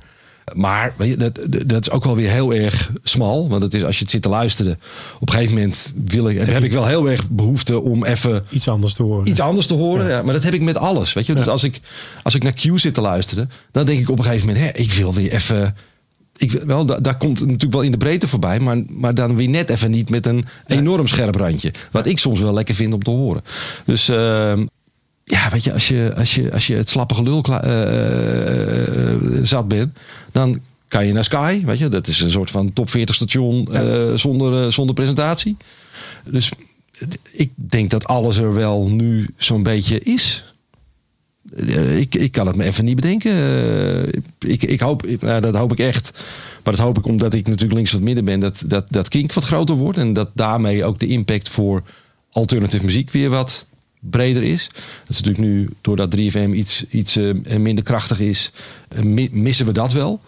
Maar weet je, dat, dat- is ook wel weer heel erg smal. Want het is, als je het zit te luisteren, op een gegeven moment wil ik, heb ik wel heel erg behoefte om even Iets anders te horen. iets anders te horen. Ja. maar dat heb ik met alles. Weet je? Dus Ja. als, ik, als ik naar Q zit te luisteren, dan denk ik op een gegeven moment, hè, ik wil weer even. Ik, wel, da- daar komt het natuurlijk wel in de breedte voorbij, maar, maar dan weer net even niet met een enorm scherp randje. Wat ik soms wel lekker vind om te horen. Dus ehm, ja, weet je, als je, als je, als je het slappe gelul kla- eh, eh, zat bent, dan kan je naar Sky. Weet je, dat is een soort van top 40 station eh, zonder, eh, zonder presentatie. Dus ik denk dat alles er wel nu zo'n beetje is. Eh, Ik, ik kan het me even niet bedenken. Eh, Ik, ik hoop, nou, dat hoop ik echt. Maar dat hoop ik omdat ik natuurlijk links van het midden ben. Dat, dat, dat Kink wat groter wordt. En dat daarmee ook de impact voor alternative muziek weer wat breder is. Dat is natuurlijk nu, doordat 3FM iets, iets eh, minder krachtig is, mi- missen we dat wel.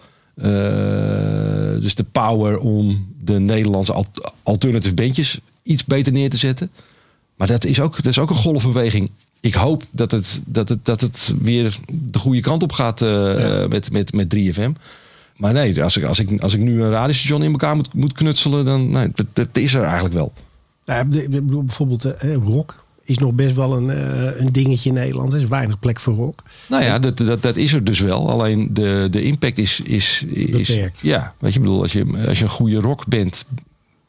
Dus de power om de Nederlandse alt- alternative bandjes iets beter neer te zetten. Maar dat is ook, dat is ook een golfbeweging. Ik hoop dat het, dat het, dat het weer de goede kant op gaat eh, met, met, met 3FM. Maar nee, als ik, als ik, als ik nu een radiostation in elkaar moet, moet knutselen, dan nee, dat, dat is er eigenlijk wel. Nou, ik bedoel, bijvoorbeeld eh, rock is nog best wel een, eh, een dingetje in Nederland. Er is weinig plek voor rock. Nou ja, dat, dat, dat is er dus wel. Alleen de, de impact is, is, is Beperkt. Ja, weet je, ik bedoel, als je, als je een goede rockband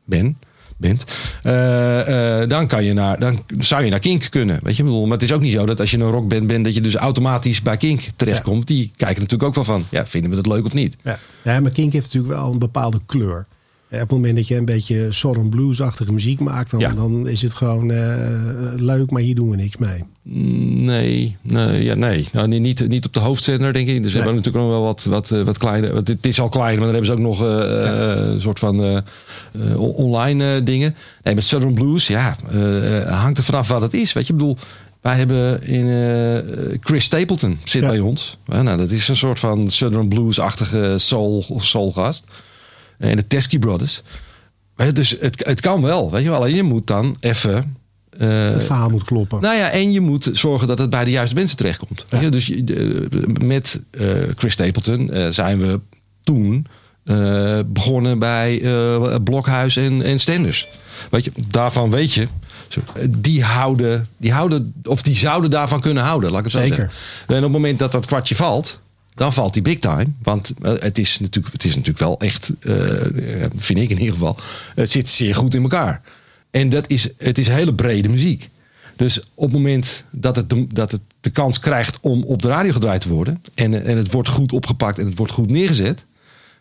ben, bent, eh, eh, dan, kan je naar, dan zou je naar Kink kunnen. Weet je, bedoel, maar het is ook niet zo dat als je een rockband bent, dat je dus automatisch bij Kink terechtkomt. Die kijken natuurlijk ook wel van, ja, vinden we dat leuk of niet? Ja. ja, maar Kink heeft natuurlijk wel een bepaalde kleur. Op het moment dat je een beetje southern blues-achtige muziek maakt, dan, Ja. dan is het gewoon eh, leuk, maar hier doen we niks mee. Nee, nee, ja, nee. Nou, niet- niet, op de hoofdzender, denk ik. Dus we hebben natuurlijk nog wel wat, wat, eh, wat kleine. Want het is al klein, maar dan hebben ze ook nog eh, een soort van on- online dingen. Nee, met Southern Blues, ja, hangt er vanaf wat het is. Weet je, ik bedoel, wij hebben in Chris Stapleton zit Ja. bij ons. Nou, dat is een soort van Southern Blues-achtige soul, soulgast. En de Teskey Brothers. Dus het, het kan wel, weet je wel. Alleen je moet dan even. eh, Het verhaal moet kloppen. nou ja, en je moet zorgen dat het bij de juiste mensen terechtkomt. Weet je? Dus met eh, Chris Stapleton eh, zijn we toen eh, begonnen bij eh, Blokhuis en, en Stenders. Weet je, daarvan weet je, die houden, die houden, of die zouden daarvan kunnen houden, laat ik het zo Zeker. zeggen. En op het moment dat dat kwartje valt, dan valt die big time. Want eh, het is natuurlijk, het is natuurlijk wel echt, eh, vind ik in ieder geval, het zit zeer goed in elkaar. En dat is, het is hele brede muziek. Dus op het moment dat het, de, dat het de kans krijgt om op de radio gedraaid te worden. En, en het wordt goed opgepakt en het wordt goed neergezet.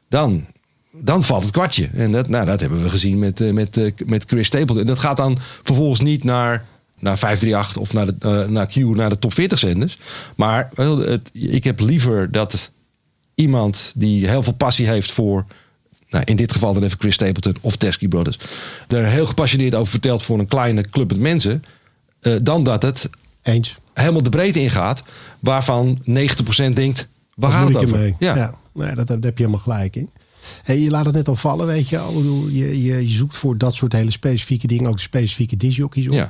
Dan, dan valt het kwartje. En dat, nou, dat hebben we gezien met, eh, met, eh, met Chris Stapleton. En dat gaat dan vervolgens niet naar, naar 538 of naar, de, eh, naar Q, naar de top 40 zenders. Maar het, ik heb liever dat iemand die heel veel passie heeft voor, nou, in dit geval dan even Chris Stapleton of Teskey Brothers, er heel gepassioneerd over vertelt voor een kleine club met mensen, eh, dan dat het Eens. helemaal de breedte ingaat, waarvan 90% denkt, waar gaat het over? ermee? Ja, Nee, dat, daar heb je helemaal gelijk in. Hey, je laat het net al vallen, weet je. Je, je, je zoekt voor dat soort hele specifieke dingen ook specifieke disjockeys op. Ja.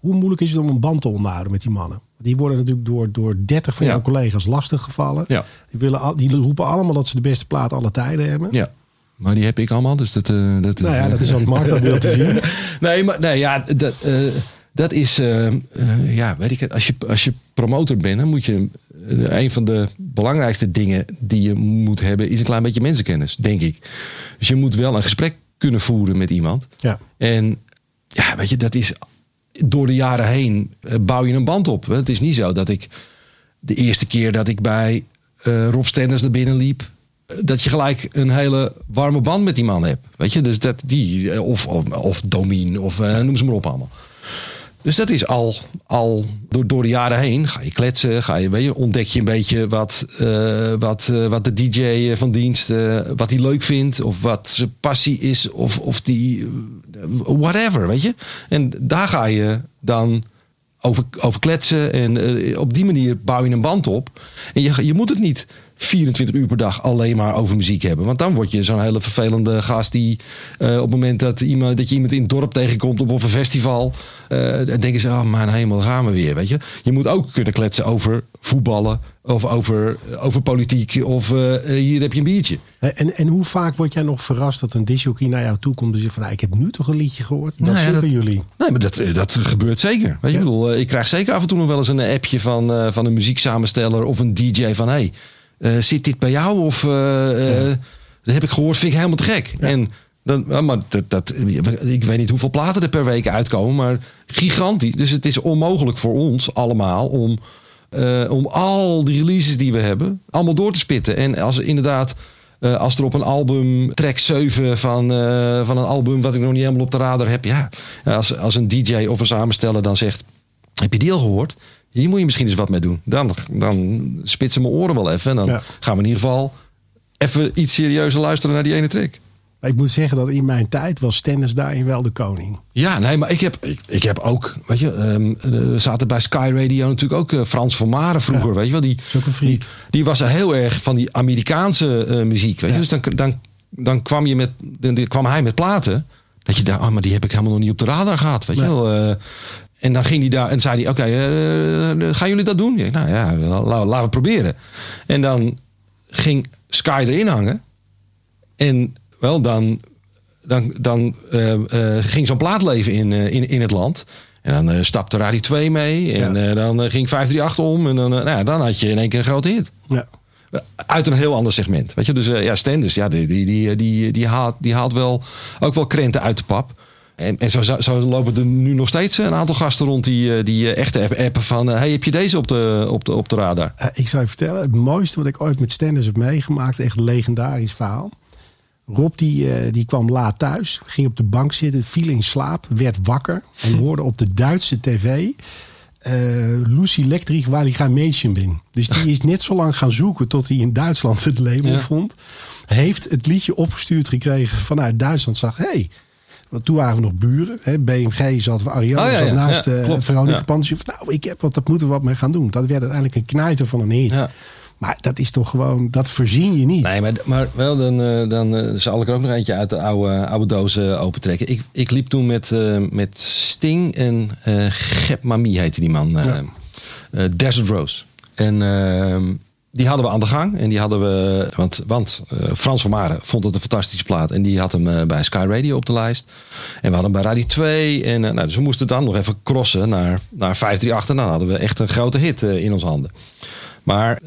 Hoe moeilijk is het om een band te onderhouden met die mannen? Die worden natuurlijk door, door 30 van Ja. jouw collega's lastig gevallen. Ja. Die, willen al, die roepen allemaal dat ze de beste plaat alle tijden hebben. Ja. Maar die heb ik allemaal, dus dat... eh, dat Nou ja, dat is wat Mark dat *laughs* wil te zien. Nee, maar nee, ja, dat, eh, dat is, eh, eh, ja, weet ik het. Als je, als je promotor bent, dan moet je. eh, een van de belangrijkste dingen die je moet hebben, is een klein beetje mensenkennis, denk ik. Dus je moet wel een gesprek kunnen voeren met iemand. Ja. En ja, weet je, dat is door de jaren heen eh, bouw je een band op. Het is niet zo dat ik de eerste keer dat ik bij eh, Rob Stenders naar binnen liep, eh, dat je gelijk een hele warme band met die man hebt. Weet je, dus dat die, of, of, of Domien, of eh, noem ze maar op allemaal. Dus dat is al, al door, door de jaren heen. Ga je kletsen, ga je, weet je, ontdek je een beetje wat, eh, wat, eh, wat de DJ van dienst, eh, wat hij leuk vindt. Of wat zijn passie is. Of, of die, eh, whatever, weet je. En daar ga je dan over, over kletsen. En eh, op die manier bouw je een band op. En je, je moet het niet 24 uur per dag alleen maar over muziek hebben. Want dan word je zo'n hele vervelende gast die eh, op het moment dat, iemand, dat je iemand in het dorp tegenkomt op, op een festival. eh, dan denken ze, oh mijn hemel, gaan we weer. Weet je? je moet ook kunnen kletsen over voetballen. Of over, over politiek. Of eh, eh, hier heb je een biertje. En, en hoe vaak word jij nog verrast dat een disjockey naar jou toe komt en zegt van, nou, ik heb nu toch een liedje gehoord? Dat Nou ja, zitten dat- jullie. Nee, maar dat, eh, dat gebeurt zeker. Weet je, Ja. ik, bedoel, eh, ik krijg zeker af en toe nog wel eens een appje van, eh, van een muzieksamensteller of een DJ van hey, eh, zit dit bij jou? Of eh, eh, dat heb ik gehoord, vind ik helemaal te gek. En dan, maar dat, dat, ik weet niet hoeveel platen er per week uitkomen, maar gigantisch. Dus het is onmogelijk voor ons allemaal om, eh, om al die releases die we hebben, allemaal door te spitten. En als er inderdaad. eh, als er op een album, track 7 van, eh, van een album wat ik nog niet helemaal op de radar heb. Ja, als, als een DJ of een samensteller dan zegt: Heb je die al gehoord? Hier moet je misschien eens wat mee doen. Dan, dan spitsen mijn oren wel even. En dan Ja. gaan we in ieder geval even iets serieuzer luisteren naar die ene. Maar ik moet zeggen dat in mijn tijd was Stenders daarin wel de koning. Ja, nee, maar ik heb, ik, ik heb ook, weet je, ehm, eh, we zaten bij Sky Radio natuurlijk ook eh, Frans van Maren vroeger, Ja, weet je wel. Die. Die, die was er heel erg van die Amerikaanse eh, muziek, weet je. Ja. Dus dan, dan, dan kwam je met, dan, kwam hij met platen, dat je daar, oh, maar die heb ik helemaal nog niet op de radar gehad, weet je wel. eh. En dan ging hij daar en zei hij, oké, eh, gaan jullie dat doen? Ja, nou ja, la- la- laten we proberen. En dan ging Sky erin hangen. En wel, dan, dan, dan eh, eh, ging zo'n plaatleven in, in, in het land. En dan stapte Radio 2 mee. En Ja. dan ging 538 om. En dan, nou ja, dan had je in één keer een grote hit. Ja. Uit een heel ander segment. Weet je? Dus ja, Stenders, ja, die, die, die, die, die, haalt, die haalt wel ook wel krenten uit de pap. En, en zo, zo- lopen er nu nog steeds een aantal gasten rond die, eh, die eh, echt app- appen van... eh, hey, heb je deze op de, op de, op de radar? Ik zou je vertellen, het mooiste wat ik ooit met Stenders heb meegemaakt, echt een legendarisch verhaal. Rob die, die kwam laat thuis, ging op de bank zitten, viel in slaap, werd wakker en *laughs* hoorde op de Duitse tv eh Lucy Lectrich waar hij gaan Mädchen bin. Dus die is net zo lang gaan zoeken tot hij in Duitsland het label Ja. vond. Heeft het liedje opgestuurd gekregen vanuit Duitsland. Zag, hey, want toen waren we nog buren. Hè, BMG zat, Ariane Oh, ja, zat ja. naast Ja, eh. Veronica Ja. Pandje. Nou, ik heb wat, dat moeten we wat mee gaan doen. Dat werd uiteindelijk een knijter van een hit. Maar dat is toch gewoon, dat voorzien je niet. Nee, maar, maar wel, dan, eh, dan eh, zal ik er ook nog eentje uit de oude, oude doos eh, opentrekken. Ik, ik liep toen met, met Sting en eh Gep Mami heette die man. eh, Desert Rose. En ehm, die hadden we aan de gang. En die hadden we, want, want eh, Frans van Maren vond het een fantastische plaat. En die had hem eh, bij Sky Radio op de lijst. En we hadden hem bij Radio 2. En, eh, nou, dus we moesten dan nog even crossen naar, naar 538. En dan hadden we echt een grote hit in onze handen. Maar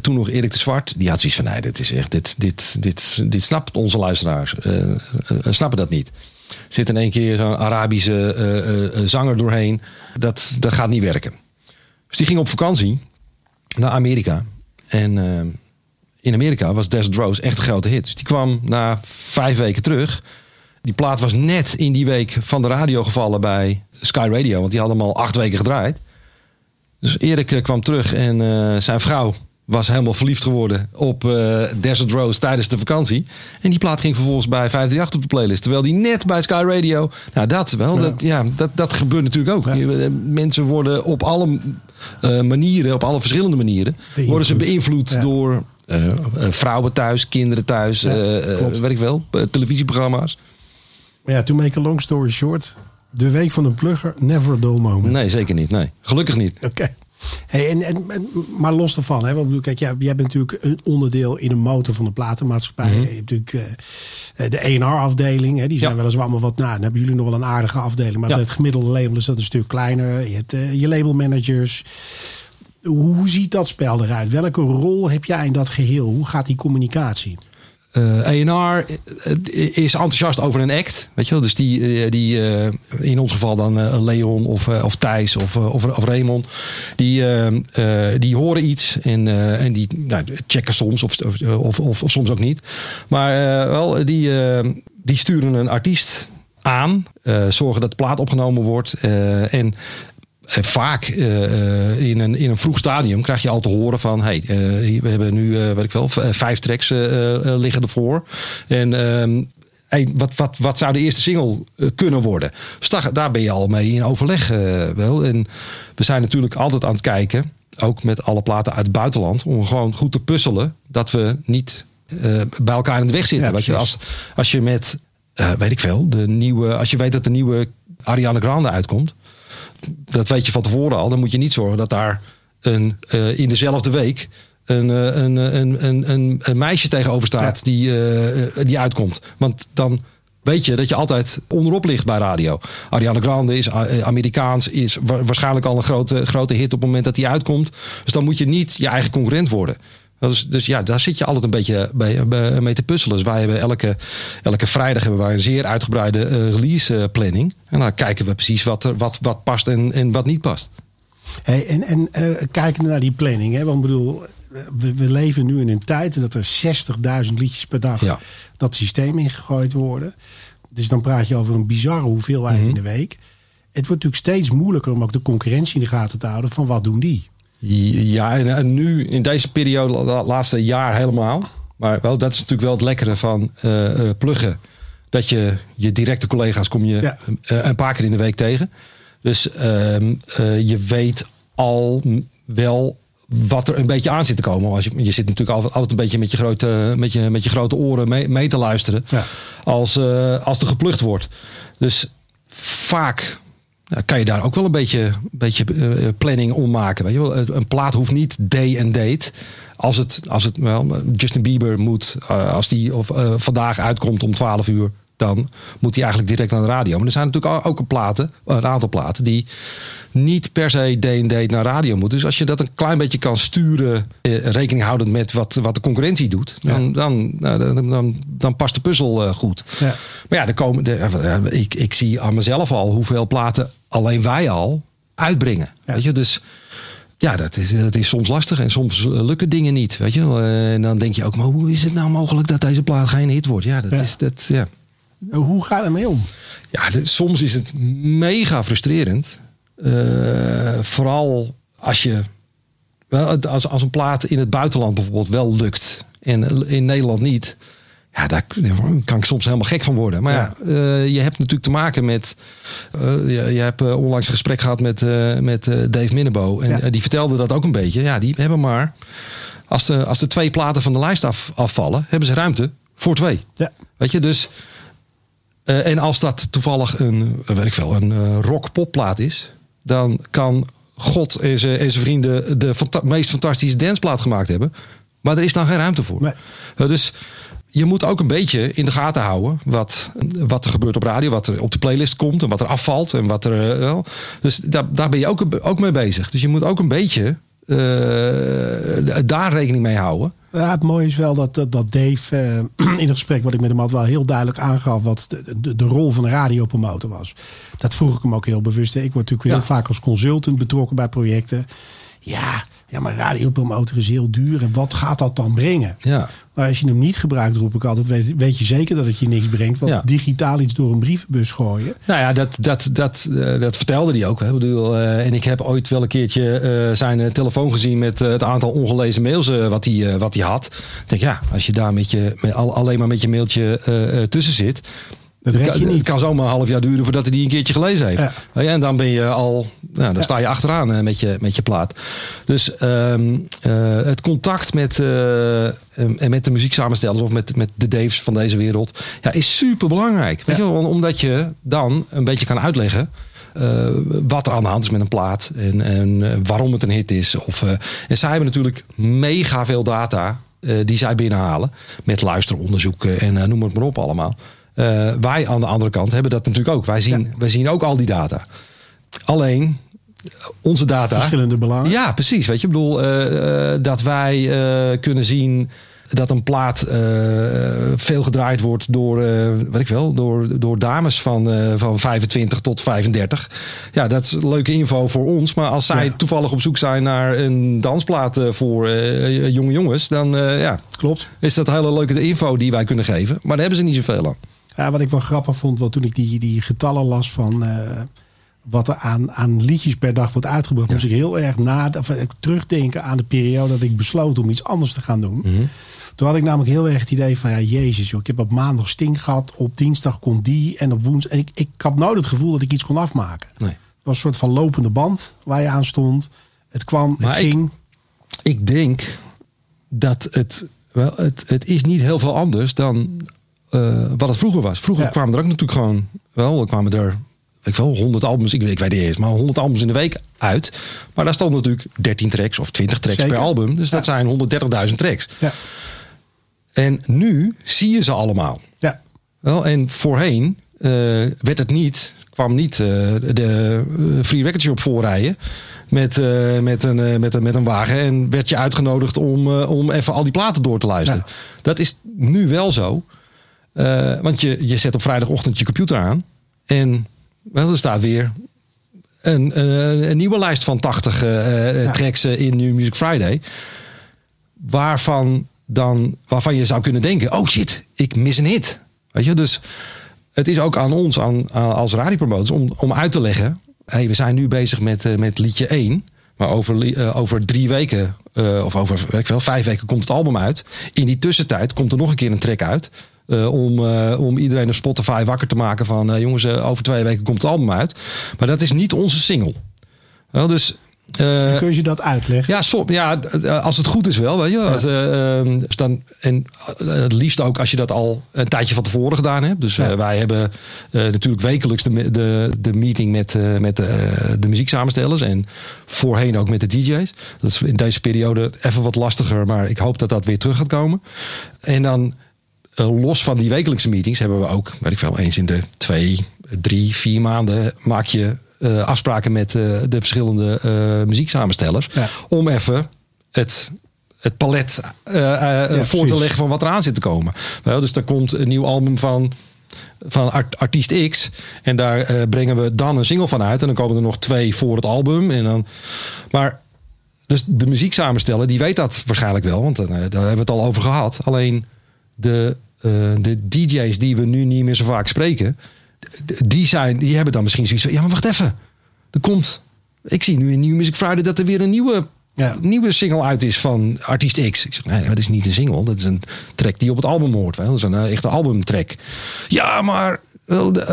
toen nog Erik de Zwart, die had zoiets van: nee, dit is echt, dit, dit, dit, dit snapt onze luisteraars, snappen dat niet. Zit in één keer zo'n Arabische zanger doorheen. Dat, dat gaat niet werken. Dus die ging op vakantie naar Amerika. En eh, in Amerika was Desert Rose echt een grote hit. Dus die kwam na vijf weken terug. Die plaat was net in die week van de radio gevallen bij Sky Radio. Want die hadden hem al acht weken gedraaid. Dus Erik eh, kwam terug en eh, zijn vrouw was helemaal verliefd geworden op eh, Desert Rose tijdens de vakantie. En die plaat ging vervolgens bij 538 op de playlist. Terwijl die net bij Sky Radio. Nou, dat wel. Ja. Dat, ja, dat, dat gebeurt natuurlijk ook. Ja. Mensen worden op alle uh, manieren, op alle verschillende manieren, beïnvloed. worden ze beïnvloed ja. door uh, vrouwen thuis, kinderen thuis, weet ik wel, televisieprogramma's. Ja, to make a long story short. De week van een plugger, never a dull moment. Nee, zeker niet. Nee, gelukkig niet. Oké. Okay. Hey, en, en, maar los daarvan, hè, want kijk, jij, jij bent natuurlijk een onderdeel in een motor van de platenmaatschappij. Mm -hmm. Je hebt natuurlijk uh, de ER-afdeling, die zijn ja. weliswaar allemaal wat. Nou, dan hebben jullie nog wel een aardige afdeling, maar ja. het gemiddelde label is dat een stuk kleiner. Je hebt uh, je labelmanagers. Hoe, hoe ziet dat spel eruit? Welke rol heb jij in dat geheel? Hoe gaat die communicatie? Uh, ENR is enthousiast over een act. Weet je wel? Dus die, die uh, in ons geval dan Leon of, of Thijs of, of, of Raymond. Die, die horen iets en, en die nou, checken soms of, of, of, of, soms ook niet. Maar wel, die, die sturen een artiest aan. zorgen dat de plaat opgenomen wordt. en vaak uh, in, een, in een vroeg stadium krijg je al te horen van... hey, uh, we hebben nu, weet ik wel, vijf tracks liggen ervoor. En ehm, hey, wat, wat, wat zou de eerste single kunnen worden? Dus daar, daar ben je al mee in overleg wel. En we zijn natuurlijk altijd aan het kijken, ook met alle platen uit het buitenland... om gewoon goed te puzzelen dat we niet bij elkaar in de weg zitten. Ja, je, als, als je met, weet ik veel, de nieuwe... Als je weet dat de nieuwe Ariana Grande uitkomt dat weet je van tevoren al. Dan moet je niet zorgen dat daar een, uh, in dezelfde week een, uh, een, een, een, een, een, meisje tegenover staat ja. die, uh, die uitkomt. Want dan weet je dat je altijd onderop ligt bij radio. Ariana Grande is Amerikaans, is waarschijnlijk al een grote, grote hit op het moment dat die uitkomt. Dus dan moet je niet je eigen concurrent worden. Dus, dus ja, daar zit je altijd een beetje bij, bij, mee te puzzelen. Dus wij hebben elke, elke vrijdag hebben wij een zeer uitgebreide uh, release planning. En dan kijken we precies wat, er, wat, wat past en, en wat niet past. Hey, en en uh, kijken naar die planning. Hè? Want bedoel, we, we, leven nu in een tijd dat er 60.000 liedjes per dag ja. dat systeem ingegooid worden. Dus dan praat je over een bizarre hoeveelheid mm -hmm. in de week. Het wordt natuurlijk steeds moeilijker om ook de concurrentie in de gaten te houden van wat doen die. Ja, en nu in deze periode, het laatste jaar helemaal. Maar wel, dat is natuurlijk wel het lekkere van uh, uh, pluggen. Dat je je directe collega's kom je ja. een paar keer in de week tegen. Dus ehm, je weet al wel wat er een beetje aan zit te komen. Als je, je zit natuurlijk altijd, altijd een beetje met je grote, met je, met je grote oren mee, mee te luisteren. Ja. Als, als er geplucht wordt. Dus vaak nou, kan je daar ook wel een beetje, beetje uh, planning om maken. Weet je wel? Een plaat hoeft niet day en date. Als het, als het wel, Justin Bieber moet, uh, als die of, uh, vandaag uitkomt om 12 uur, dan moet hij eigenlijk direct naar de radio. Maar er zijn natuurlijk ook een, platen, een aantal platen die niet per se D&D naar radio moeten. Dus als je dat een klein beetje kan sturen, eh, rekening houdend met wat, wat de concurrentie doet, dan, ja. dan, nou, dan, dan, dan, past de puzzel uh, goed. Ja. Maar ja, er komen, de, ik, ik zie aan mezelf al hoeveel platen alleen wij al uitbrengen. Ja. Weet je, dus ja, dat is, dat is soms lastig en soms lukken dingen niet. Weet je? En dan denk je ook, maar hoe is het nou mogelijk dat deze plaat geen hit wordt? Ja, dat is dat. Ja. Hoe ga je ermee om? Ja, de, soms is het mega frustrerend. Uh, vooral als je. Als, als een plaat in het buitenland bijvoorbeeld wel lukt en in Nederland niet. Ja, daar kan ik soms helemaal gek van worden. Maar ja, ja uh, je hebt natuurlijk te maken met. Uh, je, je, hebt onlangs een gesprek gehad met, met Dave Minnebo. En ja. die vertelde dat ook een beetje. Ja, die hebben maar. Als de, als de twee platen van de lijst af, afvallen, hebben ze ruimte voor twee. Ja. Weet je, dus uh, en als dat toevallig een, weet ik veel, een uh, rock-popplaat is, dan kan God en zijn, en zijn vrienden de fanta meest fantastische danceplaat gemaakt hebben. Maar er is dan geen ruimte voor. Nee. Uh, dus je moet ook een beetje in de gaten houden wat, wat er gebeurt op radio, wat er op de playlist komt en wat er afvalt. En wat er, wel. Dus daar, daar ben je ook, ook mee bezig. Dus je moet ook een beetje daar rekening mee houden. Ja, het mooie is wel dat, dat, dat Dave uh, *clears throat* in het gesprek wat ik met hem had wel heel duidelijk aangaf wat de, de, de rol van een radiopromotor was. Dat vroeg ik hem ook heel bewust. Ik word natuurlijk ja. heel vaak als consultant betrokken bij projecten. Ja, ja, maar radiopromotor is heel duur. En wat gaat dat dan brengen? Ja. Maar als je hem niet gebruikt, roep ik altijd, weet, weet je zeker dat het je niks brengt. Want Ja. digitaal iets door een brievenbus gooien. Nou ja, dat, dat, dat, eh, dat vertelde hij ook. Hè. Ik bedoel, eh, en ik heb ooit wel een keertje eh, zijn telefoon gezien met het aantal ongelezen mails wat hij wat hij had. Ik denk, ja, als je daar met je, met, al, alleen maar met je mailtje tussen zit. Dat red je Het niet. kan zomaar een half jaar duren voordat hij die een keertje gelezen heeft. Ja. En dan ben je al, nou, dan sta je achteraan eh, met, je, met je plaat. Dus ehm, eh, het contact met, eh, en met de muzieksamenstellers of met, met de Daves van deze wereld ja, is super belangrijk. Weet je wel? Omdat je dan een beetje kan uitleggen. wat er aan de hand is met een plaat en, en waarom het een hit is. Of, en zij hebben natuurlijk mega veel data die zij binnenhalen. Met luisteronderzoeken en noem het maar op allemaal. Eh, wij aan de andere kant hebben dat natuurlijk ook. Wij zien, wij zien ook al die data. Alleen onze data. Verschillende belangen. Ja, precies. Weet je, ik bedoel eh, eh, dat wij kunnen zien dat een plaat veel gedraaid wordt door, weet ik wel, door, door dames van, van 25 tot 35. Ja, dat is leuke info voor ons. Maar als zij Ja. toevallig op zoek zijn naar een dansplaat voor jonge jongens, dan ja, Klopt. is dat hele leuke info die wij kunnen geven. Maar daar hebben ze niet zoveel aan. Ja, wat ik wel grappig vond, wel toen ik die, die getallen las van eh, wat er aan, aan liedjes per dag wordt uitgebracht, moest ik heel erg na, of, eh, terugdenken aan de periode dat ik besloot om iets anders te gaan doen. Mhm. Toen had ik namelijk heel erg het idee van, ja, jezus joh, ik heb op maandag Sting gehad, op dinsdag kon die en op woensdag. En ik, ik had nooit het gevoel dat ik iets kon afmaken. Nee. Het was een soort van lopende band waar je aan stond. Het kwam, het Maar ik- ging. Ik denk dat het, wel, het, het is niet heel veel anders dan eh, wat het vroeger was. Vroeger Ja. kwamen er ook natuurlijk gewoon, wel, er kwamen er, ik wel, 100 albums, ik, weet- ik weet niet eens, maar 100 albums in de week uit. Maar daar stond natuurlijk 13 tracks of 20 tracks Zeker. per album. Dus dat zijn 130.000 tracks. Ja, En nu zie je ze allemaal. ja, Wel, en voorheen eh, werd het niet, kwam niet eh, de Free Record Shop voorrijden met, met, een, met, een, met een wagen en werd je uitgenodigd om, om even al die platen door te luisteren. Ja. Dat is nu wel zo. Eh, want je, je zet op vrijdagochtend je computer aan en wel, er staat weer een, eh, een nieuwe lijst van 80 eh, eh, Ja. tracks eh, in New Music Friday. Waarvan, dan, waarvan je zou kunnen denken: oh shit, ik mis een hit. Weet je, dus het is ook aan ons aan, aan- als radiopromoters om, om uit te leggen: hey, we zijn nu bezig met, eh, met liedje 1. Maar over, eh, over drie weken, eh, of over weet ik veel, vijf weken komt het album uit. In die tussentijd komt er nog een keer een track uit. Eh, om, eh, om iedereen op Spotify wakker te maken van... eh, jongens, over twee weken komt het album uit. Maar dat is niet onze single. Wel, dus... kun je dat uitleggen? ja, som, ja, als het goed is wel, weet je. Als, eh, ehm, dus dan, en het liefst ook als je dat al een tijdje van tevoren gedaan hebt. Dus Ja. wij hebben natuurlijk wekelijks de, de, de meeting met, met de, de muzieksamenstellers. En voorheen ook met de DJ's. Dat is in deze periode even wat lastiger, maar ik hoop dat dat weer terug gaat komen. En dan los van die wekelijkse meetings hebben we ook, weet ik veel, eens in de twee, drie, vier maanden maak je eh, afspraken met eh, de verschillende eh, muzieksamenstellers. Ja. Om even het, het palet eh, eh, Ja, voor te leggen van wat eraan zit te komen. Wel, dus er komt een nieuw album van, van art- artiest X. En daar eh, brengen we dan een single van uit. En dan komen er nog twee voor het album. En dan, maar dus de muziek samenstellen, die weet dat waarschijnlijk wel. Want eh, daar hebben we het al over gehad. Alleen de, eh, de DJ's die we nu niet meer zo vaak spreken. Die, zijn, die hebben dan misschien zoiets van... Ja, maar wacht even. Er komt... Ik zie nu in New Music Friday dat er weer een nieuwe, Ja. nieuwe single uit is van artiest X. Ik zeg, nee, dat is niet een single. Dat is een track die op het album hoort. wel. Dat is een eh, echte albumtrack. Ja, maar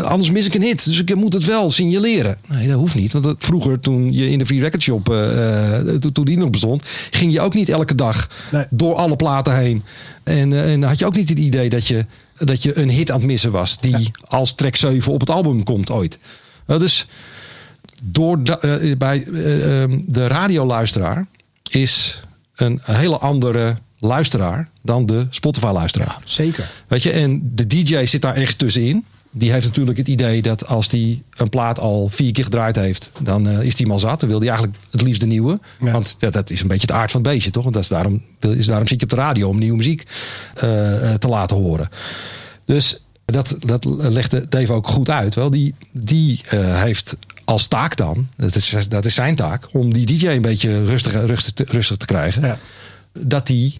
anders mis ik een hit. Dus ik moet het wel signaleren. Nee, dat hoeft niet. Want vroeger, toen je in de Free Record Shop, eh, eh, toen- toen die nog bestond, ging je ook niet elke dag Nee. door alle platen heen. En, eh, en had je ook niet het idee dat je, dat je een hit aan het missen was, die als track 7 op het album komt ooit. Dus door eh, bij eh, ehm, de radioluisteraar is een hele andere luisteraar dan de Spotify-luisteraar. Ja, zeker. Weet je, en de DJ zit daar ergens tussenin. Die heeft natuurlijk het idee dat als die een plaat al vier keer gedraaid heeft, dan eh, is die mal zat. Dan wil hij eigenlijk het liefst de nieuwe. Ja. Want ja, dat is een beetje het aard van het beestje, toch? Want dat is daarom, is daarom zit je op de radio om nieuwe muziek eh, eh, te laten horen. Dus dat, dat legde Dave ook goed uit. Wel. Die, die heeft als taak dan, dat is, dat is zijn taak, om die DJ een beetje rustig, rustig, te, rustig te krijgen. Ja. Dat die,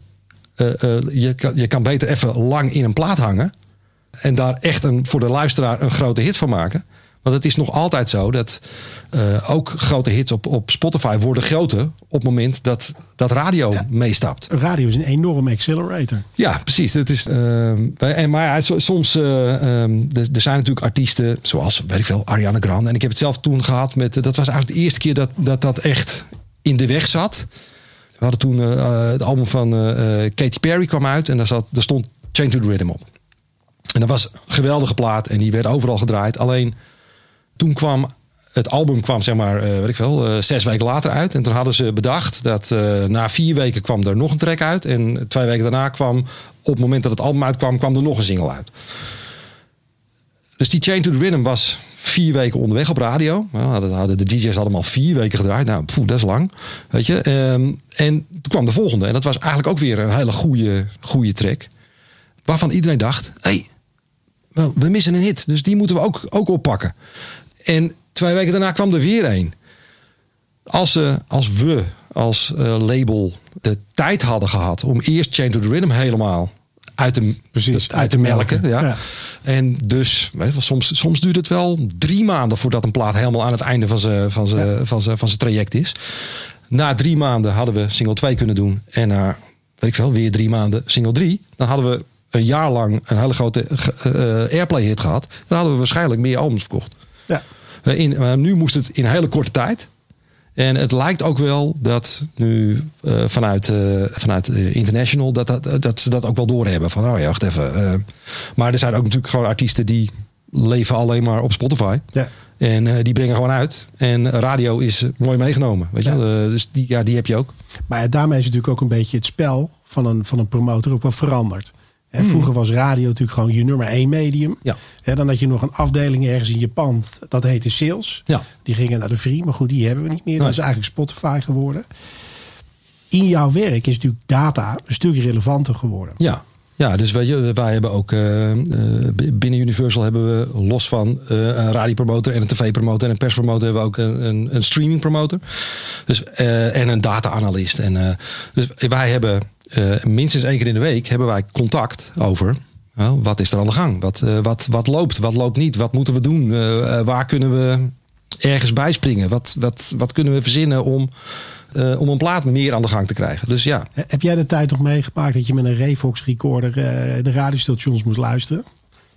je, kan, je kan beter even lang in een plaat hangen. En daar echt een, voor de luisteraar een grote hit van maken. Want het is nog altijd zo dat eh, ook grote hits op, op Spotify worden groter op het moment dat, dat radio meestapt. Radio is een enorme accelerator. Ja, precies. Het is, ehm, en, maar ja, so- soms, ehm, er, er zijn natuurlijk artiesten zoals, weet ik veel, Ariana Grande. En ik heb het zelf toen gehad met, eh, dat was eigenlijk de eerste keer dat dat, dat echt in de weg zat. We hadden toen het album van Katy Perry kwam uit en daar, zat, daar stond Chain to the Rhythm op. En dat was geweldige plaat en die werd overal gedraaid. Alleen toen kwam het album kwam zeg maar, eh, weet ik veel, eh, zes weken later uit. En toen hadden ze bedacht dat eh, na vier weken kwam er nog een track uit. En twee weken daarna kwam, op het moment dat het album uitkwam, kwam er nog een single uit. Dus die Chain to the Rhythm was vier weken onderweg op radio. Nou, hadden de DJ's hadden al vier weken gedraaid. Nou, poeh, dat is lang. Weet je? Ehm, en toen kwam de volgende. En dat was eigenlijk ook weer een hele goede, goede track. Waarvan iedereen dacht, hey, wel, we missen een hit. Dus die moeten we ook, ook oppakken. En twee weken daarna kwam er weer een. Als, ze, als we als eh, label de tijd hadden gehad om eerst Chain to the Rhythm helemaal uit Precies, te- uit te melken. Ja. Ja. En dus, weet je wel, soms, soms duurt het wel drie maanden voordat een plaat helemaal aan het einde van zijn van zijn van zijn van zijn traject is. Na drie maanden hadden we single 2 kunnen doen. En na, weet ik veel, weer drie maanden single 3. Dan hadden we een jaar lang een hele grote eh, eh, airplay hit gehad. Dan hadden we waarschijnlijk meer albums verkocht. Ja. Eh, In, maar nu moest het in hele korte tijd. En het lijkt ook wel dat nu vanuit, eh, vanuit International dat, dat, dat ze dat ook wel doorhebben. Van oh ja, wacht even. maar er zijn ook natuurlijk gewoon artiesten die leven alleen maar op Spotify. Ja. En die brengen gewoon uit. En radio is mooi meegenomen. Weet je? Ja. dus die, ja, die heb je ook. Maar daarmee is natuurlijk ook een beetje het spel van een, van een promotor ook wel veranderd. Hè, vroeger was radio natuurlijk gewoon je nummer één medium. Hmm. Ja. Hè, dan had je nog een afdeling ergens in Japan. Dat heette sales. Ja. Die gingen naar de Free. Maar goed, die hebben we niet meer. Dat is eigenlijk Spotify geworden. In jouw werk is natuurlijk data een stuk relevanter geworden. Ja. Ja, dus weet je, wij hebben ook eh, eh, binnen Universal hebben we los van eh, een radiopromotor en een tv-promotor en een perspromotor hebben we ook een, een, een streaming promotor. Dus, en een data-analyst. En, dus wij hebben eh, minstens één keer in de week hebben wij contact over. wel, wat is er aan de gang? Wat, eh, wat, wat loopt? Wat loopt niet? Wat moeten we doen? Eh, eh, waar kunnen we ergens bijspringen? Wat, wat, wat kunnen we verzinnen om, eh, om een plaat meer aan de gang te krijgen? Dus ja, Heb jij de tijd nog meegemaakt dat je met een Revox recorder eh, de radiostations moest luisteren?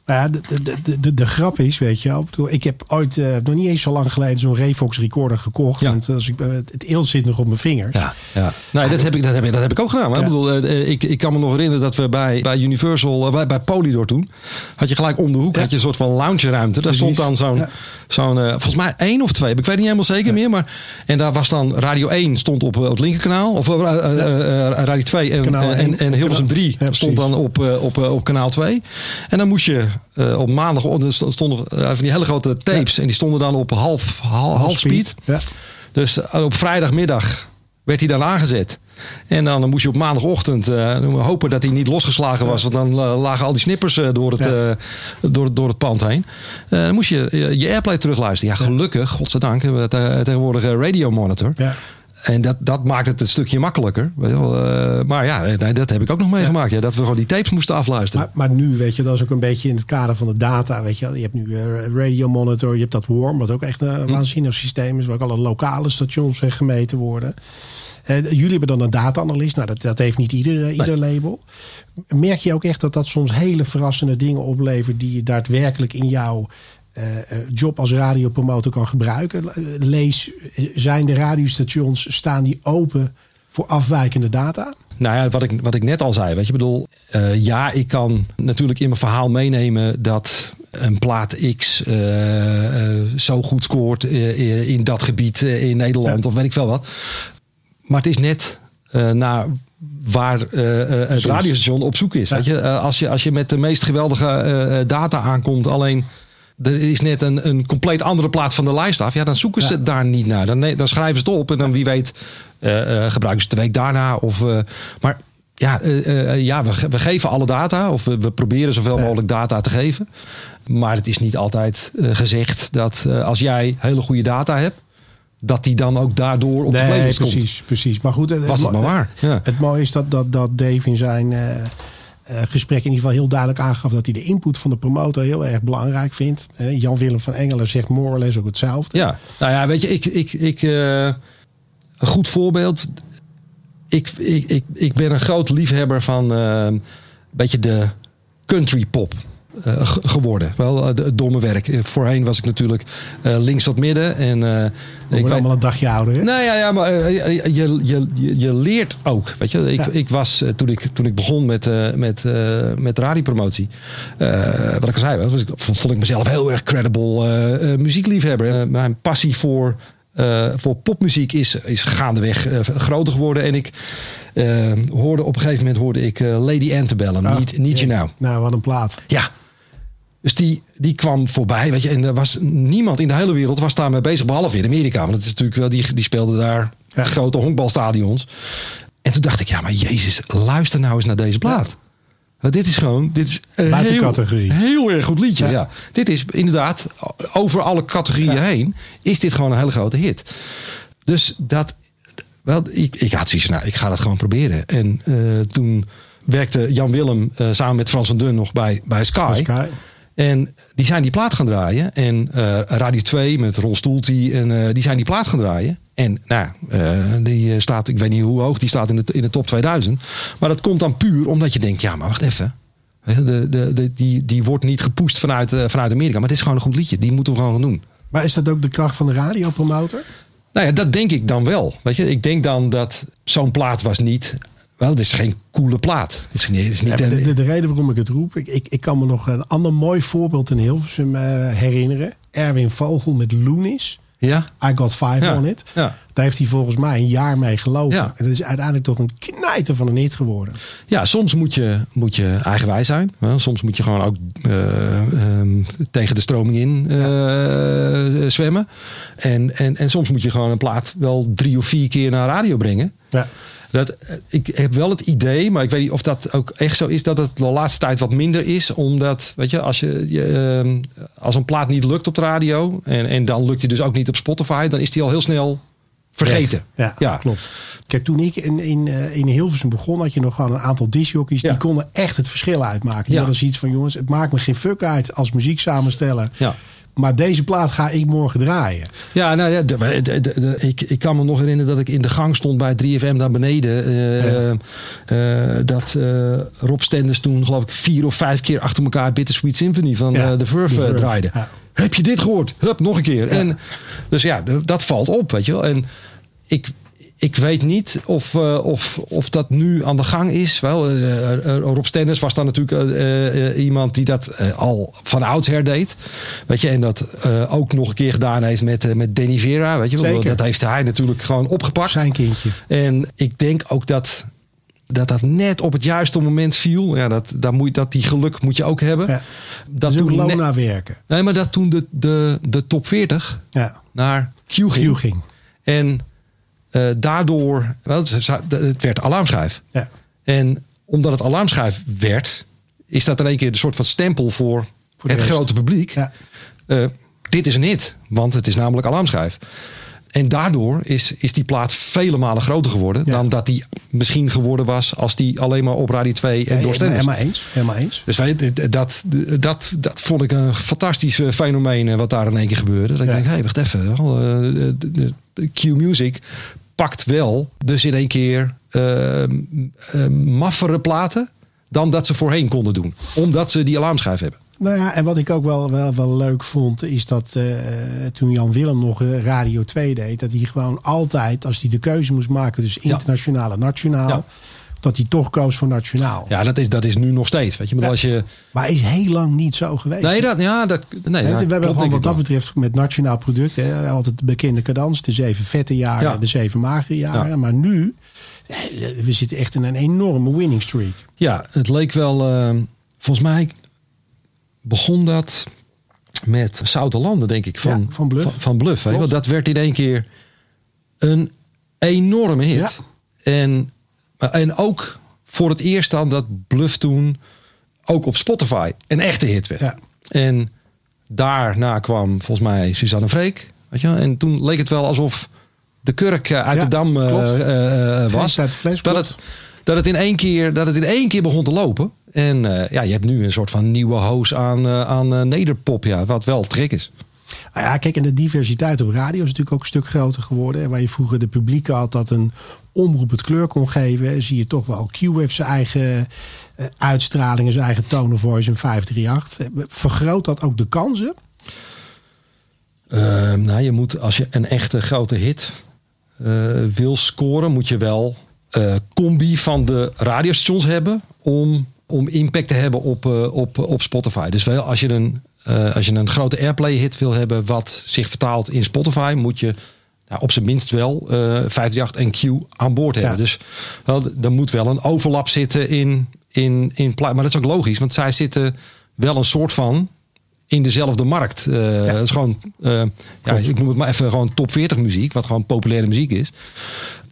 Nou ja, de, de, de, de, de grap is, weet je wel. Ik heb ooit, eh, nog niet eens zo lang geleden, zo'n Revox recorder gekocht. Want als ik, eh, het eelt zit nog op mijn vingers. Ja, ja. Nee, dat heb ik, dat heb ik, dat heb ik ook gedaan. Ik, bedoel, eh, ik, ik kan me nog herinneren dat we bij, bij Universal, bij, bij Polydor toen, had je gelijk om de hoek had je een soort van lounge-ruimte. Daar stond dan zo'n, zo'n volgens mij één of twee, ik weet niet helemaal zeker meer. Maar, en daar was dan Radio 1 stond op, het linkerkanaal, of Radio 2 en, en, en, Hilversum Kanaal- 3 Ja, precies. stond dan op, op, op kanaal 2. En dan moest je eh, op maandag, stonden eh, van die hele grote tapes en die stonden dan op half, half, half speed. Ja. Dus eh, op vrijdagmiddag werd hij dan aangezet. En dan moest je op maandagochtend hopen dat hij niet losgeslagen was. Want dan lagen al die snippers door, het, Ja. door, door het pand heen. Dan moest je je airplay terugluisteren. Ja, gelukkig, godzijdank, hebben we te- tegenwoordig een radio monitor. Ja. En dat, dat maakt het een stukje makkelijker. Eh, maar ja, nee, dat heb ik ook nog meegemaakt. Ja, dat we gewoon die tapes moesten afluisteren. Maar, maar nu, weet je, dat is ook een beetje in het kader van de data. Weet je, je hebt nu eh, Radio Monitor, je hebt dat Worm, wat ook echt een waanzinnig systeem is, waar ook alle lokale stations eh, gemeten worden. Eh, jullie hebben dan een data-analyst. Nou, dat, dat heeft niet ieder, eh, ieder label. Merk je ook echt dat dat soms hele verrassende dingen oplevert die je daadwerkelijk in jouw eh, eh, job als radiopromotor kan gebruiken? Eh, Lees, eh, zijn de radiostations, staan die open voor afwijkende data? Nou ja, wat ik, wat ik net al zei. Weet je, bedoel, eh, ja, ik kan natuurlijk in mijn verhaal meenemen dat een plaat X eh, eh, zo goed scoort eh, in dat gebied eh, in Nederland Ja. of weet ik veel wat. Maar het is net eh, naar waar eh, eh, het radiostation op zoek is. Ja. Weet je? Eh, als je? Als je met de meest geweldige eh, eh, data aankomt, alleen er is net een, een compleet andere plaat van de lijst af. Ja, dan zoeken ze Ja. daar niet naar. Dan, dan schrijven ze het op en dan wie weet eh, eh, gebruiken ze het de week daarna. Of, eh, maar ja, ja we, ge- we geven alle data. Of we, we proberen zoveel Ja. mogelijk data te geven. Maar het is niet altijd gezegd dat als jij hele goede data hebt. Dat die dan ook daardoor op de Nee, playlist precies, komt. precies. Maar goed, het, Was het maar waar. Ja. Het mooie is dat, dat, dat Dave in zijn gesprek in ieder geval heel duidelijk aangaf dat hij de input van de promotor heel erg belangrijk vindt. Eh, Jan-Willem van Engelen zegt more or less ook hetzelfde. Ja, nou ja, weet je, ik, ik, ik, eh, een goed voorbeeld. Ik, ik, ik, ik ben een groot liefhebber van eh, een beetje de country pop. Eh, ge- geworden. Wel, eh, het domme werk. Eh, Voorheen was ik natuurlijk links wat midden. En, ik weet- allemaal een dagje ouder. Hè? nou ja, ja maar je, je, je, je- je leert ook. Weet je, ik, Ja. ik was toen ik, toen ik begon met, met, met radiopromotie. wat ik al zei, was ik, vond ik mezelf heel erg credible muziekliefhebber. Mijn passie voor, voor popmuziek is, is gaandeweg groter geworden. En ik hoorde op een gegeven moment hoorde ik Lady Antebellum. Ah, niet niet ja. Now. Nou, wat een plaat. Ja. Dus die, die kwam voorbij, weet je. En er was niemand in de hele wereld was daarmee bezig, behalve in Amerika. Want het is natuurlijk wel, die, die speelden daar Ja. grote honkbalstadions. En toen dacht ik, ja, maar Jezus, luister nou eens naar deze plaat. Want dit is gewoon, dit is een heel, categorie. heel erg goed liedje. Ja. Ja. Dit is inderdaad, over alle categorieën heen, is dit gewoon een hele grote hit. Dus dat, wel, ik, ik had zoiets nou, ik ga dat gewoon proberen. En eh, toen werkte Jan Willem eh, samen met Frans van Dun nog bij, bij Sky. Sky. En die zijn die plaat gaan draaien. En eh, Radio 2 met Ron Stoelty. En eh, die zijn die plaat gaan draaien. En nou, eh, die staat, ik weet niet hoe hoog, die staat in de, in de top 2000. Maar dat komt dan puur omdat je denkt, ja, maar wacht even. De, de, de, die, die wordt niet gepoest vanuit, vanuit Amerika. Maar dit is gewoon een goed liedje. Die moeten we gewoon gaan doen. Maar is dat ook de kracht van de radiopromotor? Nou ja, dat denk ik dan wel. Weet je, ik denk dan dat zo'n plaat was niet. Wel, het is geen coole plaat. Het is niet, het is niet Ja, de, de, de reden waarom ik het roep, ik, ik, ik kan me nog een ander mooi voorbeeld in Hilversum eh, herinneren. Erwin Vogel met Loenis. ja? I Got Five Ja, on It. ja. Daar heeft hij volgens mij een jaar mee gelopen. Ja. En dat is uiteindelijk toch een knijter van een hit geworden. Ja, soms moet je, moet je eigenwijs zijn. Soms moet je gewoon ook eh, ehm, tegen de stroming in eh, zwemmen. En, en, en soms moet je gewoon een plaat wel drie of vier keer naar radio brengen. Ja. Dat, eh, ik heb wel het idee, maar ik weet niet of dat ook echt zo is, dat het de laatste tijd wat minder is. Omdat, weet je, als, je, je, ehm, als een plaat niet lukt op de radio en, en dan lukt hij dus ook niet op Spotify, dan is die al heel snel vergeten. Ja, Ja. klopt. Kijk, toen ik in, in, eh, in Hilversum begon, had je nog gewoon een aantal discjockeys. Ja. Die konden echt het verschil uitmaken. Die Ja. hadden zoiets van, jongens, het maakt me geen fuck uit als muziek samenstellen. Ja. Maar deze plaat ga ik morgen draaien. Ja, nou ja, de- de- de- de- ik, ik kan me nog herinneren dat ik in de gang stond bij 3FM daar beneden. eh, eh, dat eh, Rob Stenders toen, geloof ik, vier of vijf keer achter elkaar Bittersweet Symphony van Ja, de Verve The Verve, draaide. ja. Heb je dit gehoord? Hup, nog een keer. En, dus ja, dat valt op, weet je wel. En ik, ik weet niet of, eh, of, of dat nu aan de gang is. Wel, eh, eh, Rob Stenders was dan natuurlijk iemand die dat al van oudsher deed. Weet je, en dat ook nog een keer gedaan heeft met, met Danny Vera. Weet je. Zeker. dat heeft hij natuurlijk gewoon opgepakt. Zijn kindje. En ik denk ook dat dat, dat net op het juiste moment viel. Ja, dat, dat, moet, dat die geluk moet je ook hebben. Ja. Dat ook toen net- werken. Nee, maar dat toen de, de, de top 40 Ja. naar Q ging. Q ging. En eh, daardoor, wel, het, werd alarmschijf. Ja. En omdat het alarmschijf werd, is dat in één keer een soort van stempel voor, Voor het rest. grote publiek. Ja. Eh, dit is een hit, want het is namelijk alarmschijf. En daardoor is, is die plaat vele malen groter geworden Ja. dan dat die misschien geworden was als die alleen maar op Radio 2 en door Stenders. helemaal eens. Helemaal eens. Dus weet dat, dat, dat vond ik een fantastisch eh, fenomeen wat daar in één keer gebeurde. Dat ik denk, hé, hey, wacht even. Q-Music pakt wel dus in één keer eh, eh, maffere platen dan dat ze voorheen konden doen. Omdat ze die alarmschijf hebben. Nou ja, en wat ik ook wel, wel, wel leuk vond, is dat eh, toen Jan Willem nog eh, Radio 2 deed, dat hij gewoon altijd, als hij de keuze moest maken tussen Ja. internationaal en nationaal, Ja. Dat hij toch koos voor nationaal. Ja, dat is, dat is nu nog steeds. Weet je, maar Ja. als je. Maar is heel lang niet zo geweest. Nee, dat, ja, dat, nee, we hebben gewoon wat dat betreft met nationaal product hè, altijd de bekende cadans. De zeven vette jaren, Ja. de zeven magere jaren. Ja. Maar nu, eh, we zitten echt in een enorme winning streak. Ja, het leek wel. eh, volgens mij begon dat met Zoutelanden, denk ik. Van, van Bluff. Van, van Bluff. Weet je. Dat werd in één keer een enorme hit. En, en ook voor het eerst dan dat Bluff toen ook op Spotify een echte hit werd. Ja. En daarna kwam volgens mij Suzanne Freek. Weet je? En toen leek het wel alsof de kurk eh, uit Ja, de dam eh, eh, eh, was. Uit fles, dat, het, dat, het in één keer, dat het in één keer begon te lopen. En eh, ja, je hebt nu een soort van nieuwe hoos aan, eh, aan eh, nederpop. Ja, wat wel trick is. Nou ja, kijk, en de diversiteit op radio is natuurlijk ook een stuk groter geworden. En Waar je vroeger de publiek had dat een omroep het kleur kon geven, zie je toch wel. Q heeft zijn eigen eh, uitstraling, zijn eigen tone of voice in 538. Vergroot dat ook de kansen? Eh, nou, je moet, als je een echte grote hit eh, wil scoren, moet je wel eh, combi van de radiostations hebben om, om impact te hebben op, eh, op, op Spotify. Dus wel, als je een, eh, als je een grote airplay hit wil hebben wat zich vertaalt in Spotify, moet je nou, op zijn minst wel eh 538 en Q aan boord hebben. Ja. Dus wel, er moet wel een overlap zitten in, in, in Maar dat is ook logisch, want zij zitten wel een soort van in dezelfde markt. Eh, Het is gewoon, ja, ik noem het maar even gewoon top 40 muziek, wat gewoon populaire muziek is.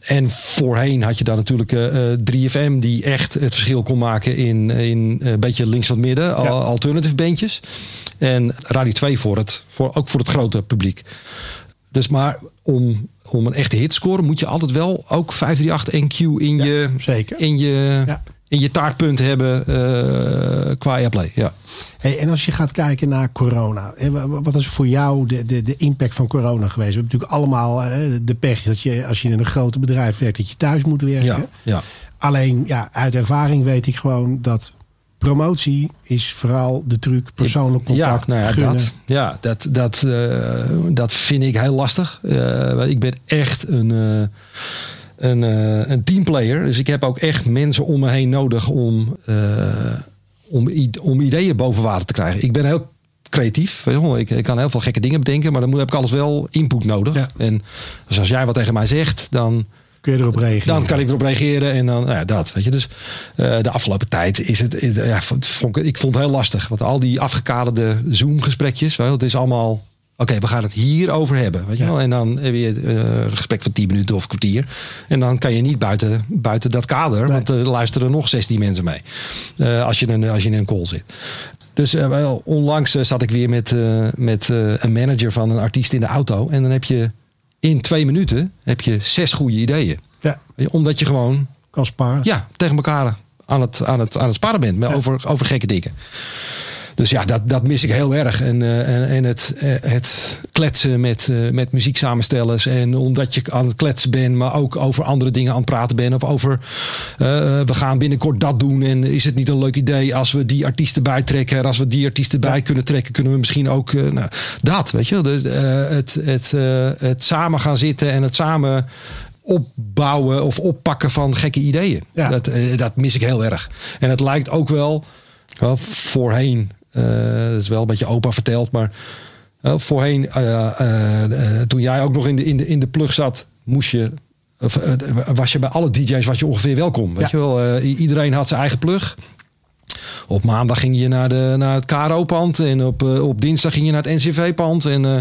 En voorheen had je dan natuurlijk eh, eh, 3FM die echt het verschil kon maken in, in eh, een beetje links van het midden, al- alternative bandjes. En Radio 2 voor het, voor, ook voor het grote publiek. Dus maar om, om een echte hit te scoren moet je altijd wel ook 538 en Q in, Ja, je, zeker. in, je, Ja. In je taartpunt hebben eh, qua airplay. Ja. Hey, en als je gaat kijken naar corona, wat is voor jou de, de, de impact van corona geweest? We hebben natuurlijk allemaal eh, de pech dat je, als je in een groot bedrijf werkt, dat je thuis moet werken. Ja, ja. Alleen, ja, uit ervaring weet ik gewoon dat promotie is vooral de truc, persoonlijk contact, ja, nou ja, gunnen. Dat, ja, dat, dat, eh, dat vind ik heel lastig. Want ik ben echt een, een, eh, een teamplayer. Dus ik heb ook echt mensen om me heen nodig om, eh, om, om ideeën boven water te krijgen. Ik ben heel creatief. Ik, ik kan heel veel gekke dingen bedenken, maar dan moet, heb ik alles wel input nodig. Ja. En dus als jij wat tegen mij zegt, dan Kun je erop reageren? dan kan ik erop reageren en dan nou ja, dat. Weet je. Dus eh, de afgelopen tijd is het. is- ja, vond, ik, ik vond het heel lastig. Want al die afgekaderde Zoom-gesprekjes, het is allemaal. Oké, we gaan het hier over hebben. Weet je wel? En dan heb je eh, een gesprek van 10 minuten of kwartier. En dan kan je niet buiten, buiten dat kader. Nee. Want er luisteren nog 16 mensen mee. Eh, als, je een, als je in een call zit. Dus eh, wel, onlangs eh, zat ik weer met, eh, met eh, een manager van een artiest in de auto. En dan heb je in twee minuten heb je zes goede ideeën. Ja, Omdat je gewoon kan sparen. ja, tegen elkaar aan het, aan het, aan het sparren bent Ja. over, over gekke dingen. Dus ja, dat, dat mis ik heel erg. En, eh, en, en het, eh, het kletsen met, eh, met muzieksamenstellers. En omdat je aan het kletsen bent, maar ook over andere dingen aan het praten bent. Of over, we gaan binnenkort dat doen. En is het niet een leuk idee als we die artiesten bijtrekken? En als we die artiesten bij kunnen trekken, kunnen we misschien ook nou, dat, weet je. Dus, het, het, het samen gaan zitten en het samen opbouwen of oppakken van gekke ideeën. Ja. Dat, dat mis ik heel erg. En het lijkt ook wel, wel voorheen, dat is wel een beetje opa verteld, maar eh, voorheen, eh, eh, eh, toen jij ook nog in de, in de, in de plug zat, moest je. Of, eh, was je bij alle DJ's was je ongeveer welkom. Weet Ja. je wel, Eh, iedereen had zijn eigen plug. Op maandag ging je naar, de, naar het KRO-pand. En op, eh, op dinsdag ging je naar het NCV-pand. En eh,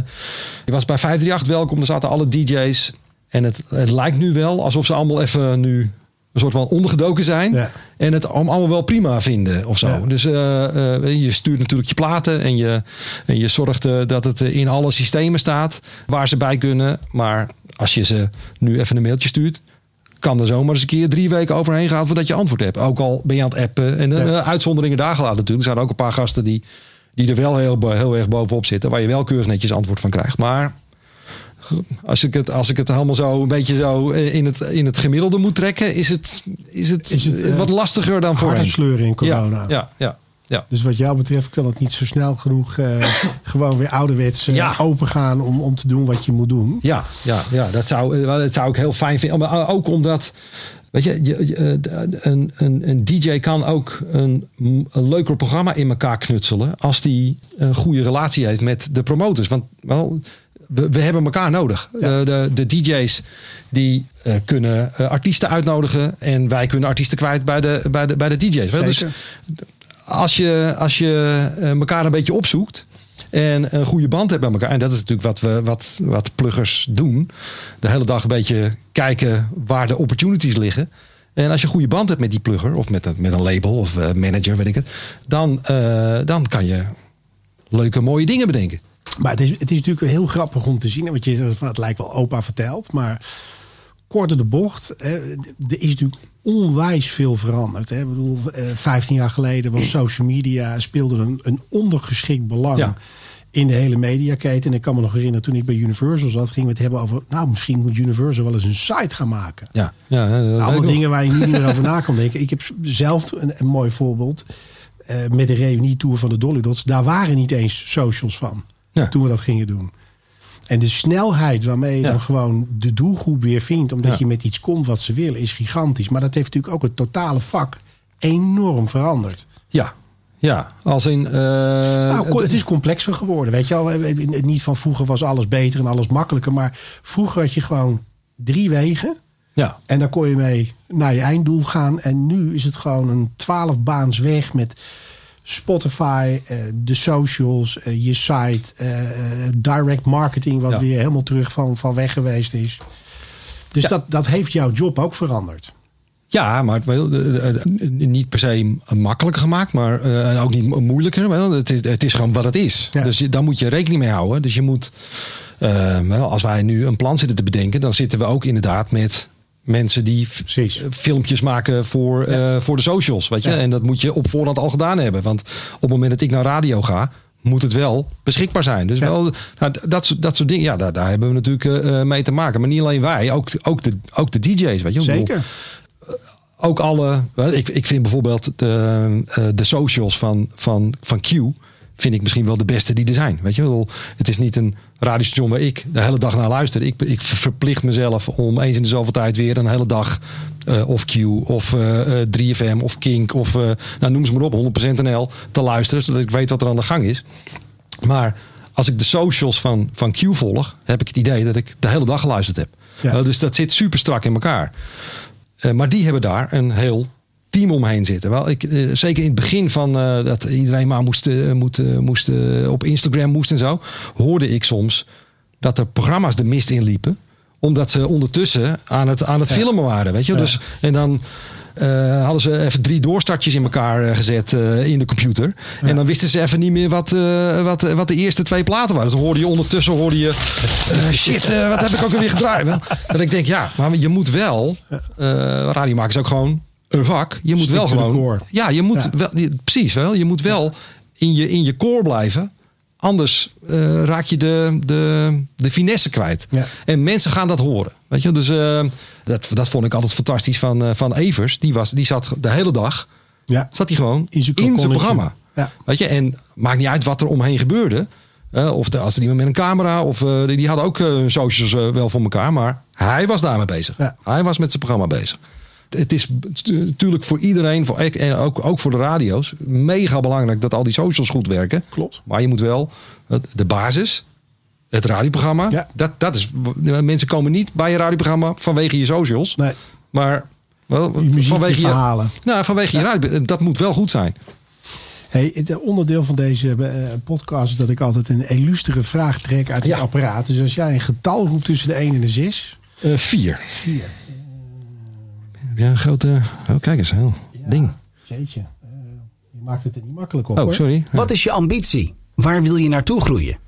je was bij 538 welkom. Er zaten alle DJ's. En het, het lijkt nu wel alsof ze allemaal even nu een soort van ondergedoken zijn. Ja. En het allemaal wel prima vinden of zo. Ja. Dus eh, eh, je stuurt natuurlijk je platen. En je, en je zorgt eh, dat het in alle systemen staat waar ze bij kunnen. Maar als je ze nu even een mailtje stuurt kan er zomaar eens een keer drie weken overheen gaan voordat je antwoord hebt. Ook al ben je aan het appen. En Ja. uitzonderingen daar gelaten natuurlijk. Er zijn ook een paar gasten die, die er wel heel, heel erg bovenop zitten. Waar je wel keurig netjes antwoord van krijgt. Maar als ik het, als ik het helemaal zo een beetje zo eh, in het, in het gemiddelde moet trekken... is het, is het, Is het, eh, wat lastiger dan Harde voorheen. sleuren in corona. Ja, ja, ja, ja. Dus wat jou betreft kan het niet zo snel genoeg eh, *coughs* gewoon weer ouderwets Ja. open gaan om, om te doen wat je moet doen. Ja, ja, ja dat, zou, dat zou ik heel fijn vinden. Maar ook omdat, weet je, je- je, een, een, een DJ kan ook een, een leuker programma in elkaar knutselen. als die een goede relatie heeft met de promotors. Want wel, we, we hebben elkaar nodig. Ja. Eh, de, de DJ's die eh, kunnen eh, artiesten uitnodigen. en wij kunnen artiesten kwijt bij de, bij de, bij de DJ's. Dus als je, als je eh, elkaar een beetje opzoekt en een goede band hebt met elkaar. En dat is natuurlijk wat, we, wat, wat pluggers doen. De hele dag een beetje kijken waar de opportunities liggen. En als je een goede band hebt met die plugger of met, een- met een label of manager, weet ik het, dan, dan kan je leuke, mooie dingen bedenken. Maar het is, het is natuurlijk heel grappig om te zien. Want je zegt het lijkt wel opa verteld. Maar korter de bocht. Er is natuurlijk onwijs veel veranderd. Hè. Ik bedoel, eh, 15 jaar geleden was social media speelde een, een ondergeschikt belang. Ja. In de hele mediaketen. En ik kan me nog herinneren, toen ik bij Universal zat, gingen we het hebben over. Nou, misschien moet Universal wel eens een site gaan maken. Ja, ja ik Allemaal dingen waar je niet meer over na kan denken. *laughs* Ik heb zelf een, een mooi voorbeeld. eh, met de reunietour van de Dolly Dots. Daar waren niet eens socials van. Ja. Toen we dat gingen doen. En de snelheid waarmee je Ja. dan gewoon de doelgroep weer vindt. Omdat Ja. je met iets komt wat ze willen. Is gigantisch. Maar dat heeft natuurlijk ook het totale vak enorm veranderd. Ja, ja. Als in. Nou, ko- het is complexer geworden. Weet je al, niet van vroeger was alles beter en alles makkelijker. Maar vroeger had je gewoon drie wegen. Ja, En daar kon je mee naar je einddoel gaan. En nu is het gewoon een 12 baans weg met Spotify, eh, de socials, eh, je site, eh, direct marketing, wat Ja. weer helemaal terug van, van weg geweest is. Dus Ja. dat, dat heeft jouw job ook veranderd. Ja, maar niet per se makkelijker gemaakt, maar ook niet mo- moeilijker. Wel, het, is, het is gewoon wat het is. Ja. Dus daar moet je rekening mee houden. Dus je moet, als wij nu een plan zitten te bedenken, dan zitten we ook inderdaad met mensen die Precies. eh, filmpjes maken voor, eh, voor de socials. Weet je? Ja. En dat moet je op voorhand al gedaan hebben. Want op het moment dat ik naar radio ga, moet het wel beschikbaar zijn. Dus Ja. wel, nou, dat, soort- dat soort dingen, ja, daar, daar hebben we natuurlijk eh, mee te maken. Maar niet alleen wij, ook, ook, de, ook de DJ's. Weet je? Bedoel, Zeker. ook alle. Ik, ik vind bijvoorbeeld de, de socials van, van, van Q. Vind ik misschien wel de beste die er zijn. Weet je wel, het is niet een radiostation waar ik de hele dag naar luister. Ik, ik verplicht mezelf om eens in de zoveel tijd weer een hele dag. eh, of Q of eh, eh, 3FM of Kink of eh, nou, noem ze maar op, 100% NL te luisteren. Zodat ik weet wat er aan de gang is. Maar als ik de socials van, van Q volg, heb ik het idee dat ik de hele dag geluisterd heb. Ja. Eh, dus dat zit super strak in elkaar. Eh, maar die hebben daar een heel team omheen zitten. Wel, ik, eh, zeker in het begin van eh, dat iedereen maar moest, eh, moet, eh, moest op Instagram moest en zo, hoorde ik soms dat er programma's de mist in liepen omdat ze ondertussen aan het, aan het filmen waren. Weet je? Ja. Dus, en dan hadden ze even drie doorstartjes in elkaar gezet in de computer. En dan wisten ze even niet meer wat, wat, wat de eerste twee platen waren. Dus dan hoorde je ondertussen hoorde je, shit, wat heb ik ook alweer gedraaid? Dat ik denk, ja, maar je moet wel, radio maken is ook gewoon een vak. Je moet Stick wel gewoon, ja, je moet Ja. wel, precies wel, je moet wel in je, in je core blijven. Anders eh, raak je de, de, de finesse kwijt. Ja. En mensen gaan dat horen. Weet je? Dus eh, dat, dat vond ik altijd fantastisch van, eh, van Evers. Die, was, die zat de hele dag Ja. zat hij gewoon In zijn programma. Ja. Weet je? En maakt niet uit wat er omheen gebeurde. Of de, als er iemand met een camera. Of, die, die hadden ook hun socials wel voor elkaar. Maar hij was daarmee bezig. Hij was met zijn programma bezig. Het is natuurlijk voor iedereen, voor, en ook, ook voor de radio's, mega belangrijk dat al die socials goed werken. Klopt. Maar je moet wel de basis, het radioprogramma. Ja. Dat, dat is, mensen komen niet bij je radioprogramma vanwege je socials. Nee. Maar wel, Je vanwege je verhalen. nou, vanwege je radio. Dat moet wel goed zijn. Hey, het onderdeel van deze eh, podcast is dat ik altijd een illustere vraag trek uit het Ja. apparaat. Dus als jij een getal roept tussen de 1 en de 6. Eh, vier. 4. Heb jij een grote... Oh, kijk eens. Heel ding. Jeetje. eh, je maakt het er niet makkelijk op Oh, hoor. sorry. Wat is je ambitie? Waar wil je naartoe groeien?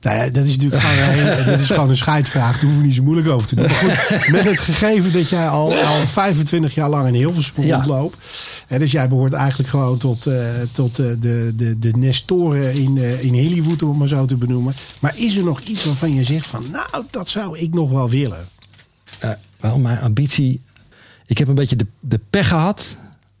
Nou ja, dat is natuurlijk gewoon een, *laughs* dat is gewoon een scheidvraag. Daar hoeven we niet zo moeilijk over te doen. Maar goed, met het gegeven dat jij al, al 25 jaar lang in Hilversum Ja. rondloopt. Hè, dus jij behoort eigenlijk gewoon tot, eh, tot eh, de, de, de nestoren in, eh, in Hollywood, om het maar zo te benoemen. Maar is er nog iets waarvan je zegt van, nou, dat zou ik nog wel willen? Wel, mijn ambitie... Ik heb een beetje de, de pech gehad...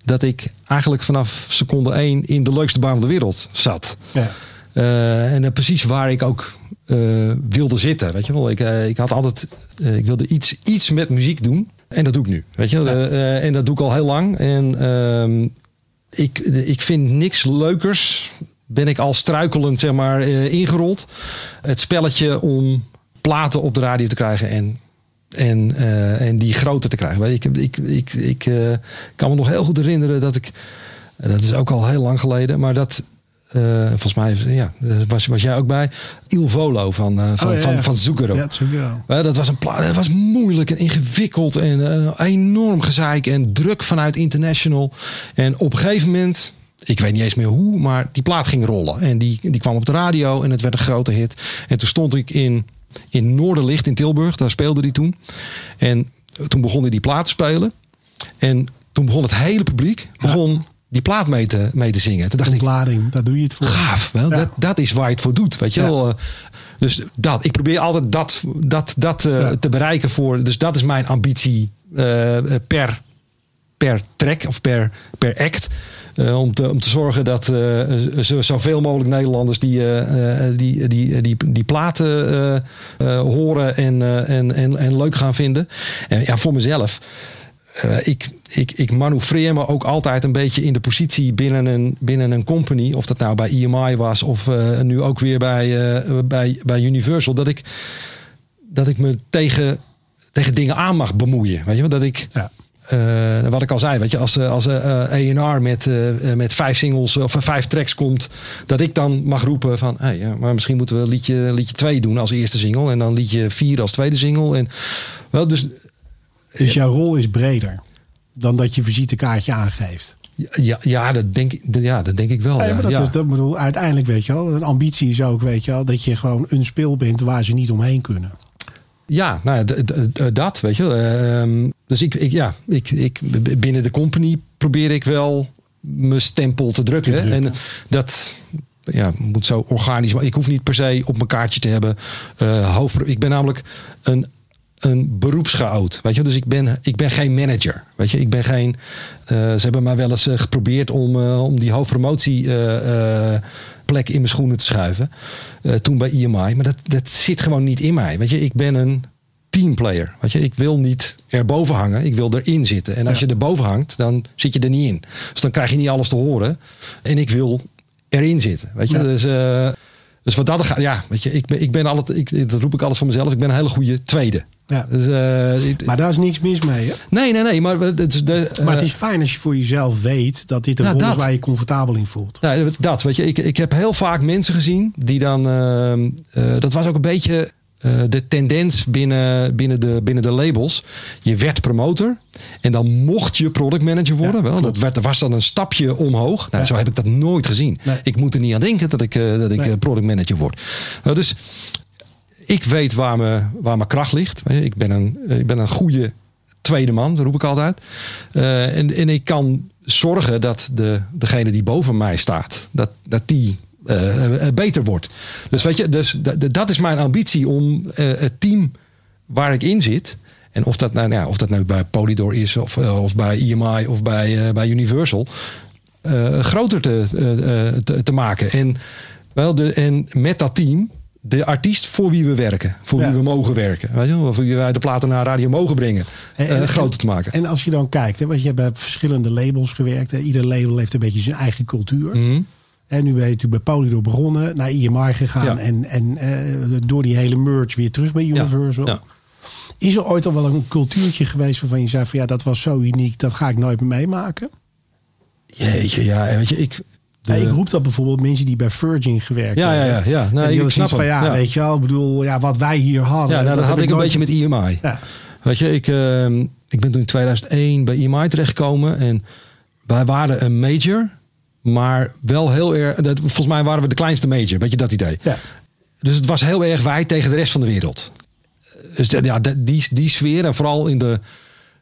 dat ik eigenlijk vanaf seconde één... in de leukste baan van de wereld zat. Ja. Eh, en eh, precies waar ik ook eh, wilde zitten. Weet je wel, ik, ik had altijd, ik wilde iets, iets met muziek doen. En dat doe ik nu. Weet je, wel. En dat doe ik al heel lang. En ehm, ik, ik vind niks leukers. Ben ik al struikelend, zeg maar, ingerold. Het spelletje om platen op de radio te krijgen en en, eh, en die groter te krijgen. Ik, ik, ik, ik eh, kan me nog heel goed herinneren dat ik, dat is ook al heel lang geleden, maar dat eh, volgens mij ja, was, was jij ook bij. Il Volo van, uh, van, Oh, ja, van, ja. van Zucchero. Ja, dat was een plaat. Dat was moeilijk en ingewikkeld en enorm gezeik en druk vanuit International. En op een gegeven moment, ik weet niet eens meer hoe, maar die plaat ging rollen. En die, die kwam op de radio en het werd een grote hit. En toen stond ik in, in Noorderlicht in Tilburg, daar speelde die toen. En toen begon hij die plaat te spelen. En toen begon het hele publiek begon die plaat mee te, mee te zingen. Toen dacht ik, Ontlading, daar doe je het voor. gaaf. Wel, Ja. dat, dat is waar je het voor doet. Weet je Ja. wel. Eh, Dus dat. Ik probeer altijd dat, dat, dat eh, te bereiken voor. Dus dat is mijn ambitie eh, per, per track of per, per act. Eh, om, te, om te zorgen dat eh, zo, zoveel mogelijk Nederlanders die, eh, die, die, die, die platen horen en, en, en, en leuk gaan vinden. En ja, voor mezelf. Ik, ik, ik manoeuvreer me ook altijd een beetje in de positie binnen een, binnen een company. Of dat nou bij EMI was of nu ook weer bij, bij, bij Universal. Dat ik, dat ik me tegen, tegen dingen aan mag bemoeien. Weet je? Dat ik, Ja. Eh, wat ik al zei, weet je, als, eh, als eh, A&R met, met vijf singles of vijf tracks komt, dat ik dan mag roepen van, hey, ja, maar misschien moeten we liedje, liedje 2 doen als eerste single en dan liedje 4 als tweede single. En, wel, dus Dus jouw rol is breder dan dat je visitekaartje aangeeft. ja, ja, dat denk, ik- ja, dat denk ik wel. Ja, Ja, dat ja. is, dat bedoel, uiteindelijk weet je wel, een ambitie is ook, weet je wel, dat je gewoon een speel bent waar ze niet omheen kunnen. Ja, nou, d- dat, weet je. Ehm, dus ik, ik, ja, ik, ik, binnen de company probeer ik wel mijn stempel te drukken. Te drukken. En dat ja, moet zo organisch. Maar ik hoef niet per se op mijn kaartje te hebben. eh hoofd, ik ben namelijk een, een beroepsgeout. Weet je, dus ik ben, ik ben geen manager. Weet je, ik ben geen. eh, ze hebben mij wel eens eh, geprobeerd om, eh, om die hoofdpromotie. eh, eh, plek in mijn schoenen te schuiven. toen bij EMI. Maar dat, dat zit gewoon niet in mij. Weet je, ik ben een teamplayer. Weet je, ik wil niet erboven hangen. Ik wil erin zitten. En als Ja. je erboven hangt, dan zit je er niet in. Dus dan krijg je niet alles te horen. En ik wil erin zitten. Weet je, Ja. dus. Dus wat dat gaat, ja, weet je, ik ben, ik ben altijd, ik, dat roep ik alles van mezelf. Ik ben een hele goede tweede. Ja. Dus, eh, ik- Maar daar is niks mis mee. Hè? nee, nee, nee, maar het is de. Maar het eh, is fijn als je voor jezelf weet dat dit een Nou, rol is waar je comfortabel in voelt. Nou, dat, weet je. Ik, ik heb heel vaak mensen gezien die dan... ehm, eh, dat was ook een beetje eh, de tendens binnen, binnen, de, binnen de labels. Je werd promotor en dan mocht je product manager worden. Ja, wel, dat werd, was dan een stapje omhoog. Nou, Ja. Zo heb ik dat nooit gezien. Nee. Ik moet er niet aan denken dat ik, eh, dat ik Nee. eh, product manager word. Dus ik weet waar, me, waar mijn kracht ligt. Ik ben een, ik ben een goede tweede man, dat roep ik altijd. Eh, en, en ik kan zorgen dat de, degene die boven mij staat, dat, dat die eh, eh, beter wordt. Dus weet je, dus, dat- is mijn ambitie om eh, het team waar ik in zit. En of dat nou, nou of dat nou bij Polydor is, of, of bij EMI of bij, bij Universal. groter te, te, te maken. En, wel de, en met dat team de artiest voor wie we werken. Voor Ja. wie we mogen werken. Weet je, voor wie wij de platen naar radio mogen brengen. En- en- groter te maken. En als je dan kijkt, hè, want je hebt bij verschillende labels gewerkt. Hè, ieder label heeft een beetje zijn eigen cultuur. Mhm. En nu ben je natuurlijk bij Polydor begonnen, naar EMI gegaan. Ja. En, en eh, door die hele merge weer terug bij Universal. Ja. Is er ooit al wel een cultuurtje geweest waarvan je zei van ja, dat was zo uniek, dat ga ik nooit meer meemaken? Jeetje, ja. Weet je, ik, ik roep dat bijvoorbeeld mensen die bij Virgin gewerkt Ja, ja, hebben. ja, ja. Die ik snap van ja, Ja. weet je wel, ik bedoel, ja, wat wij hier hadden. Ja, nou, dat, had ik een nooit- beetje met IMI. Ja. Weet je, ik, ehm, ik ben toen in 2001 bij IMI terechtgekomen. En wij waren een major. Maar wel heel erg... dat- Volgens mij waren we de kleinste major. Weet je dat idee? Ja. Dus het was heel erg wij tegen de rest van de wereld. Dus de- ja, die, die sfeer. En vooral in de...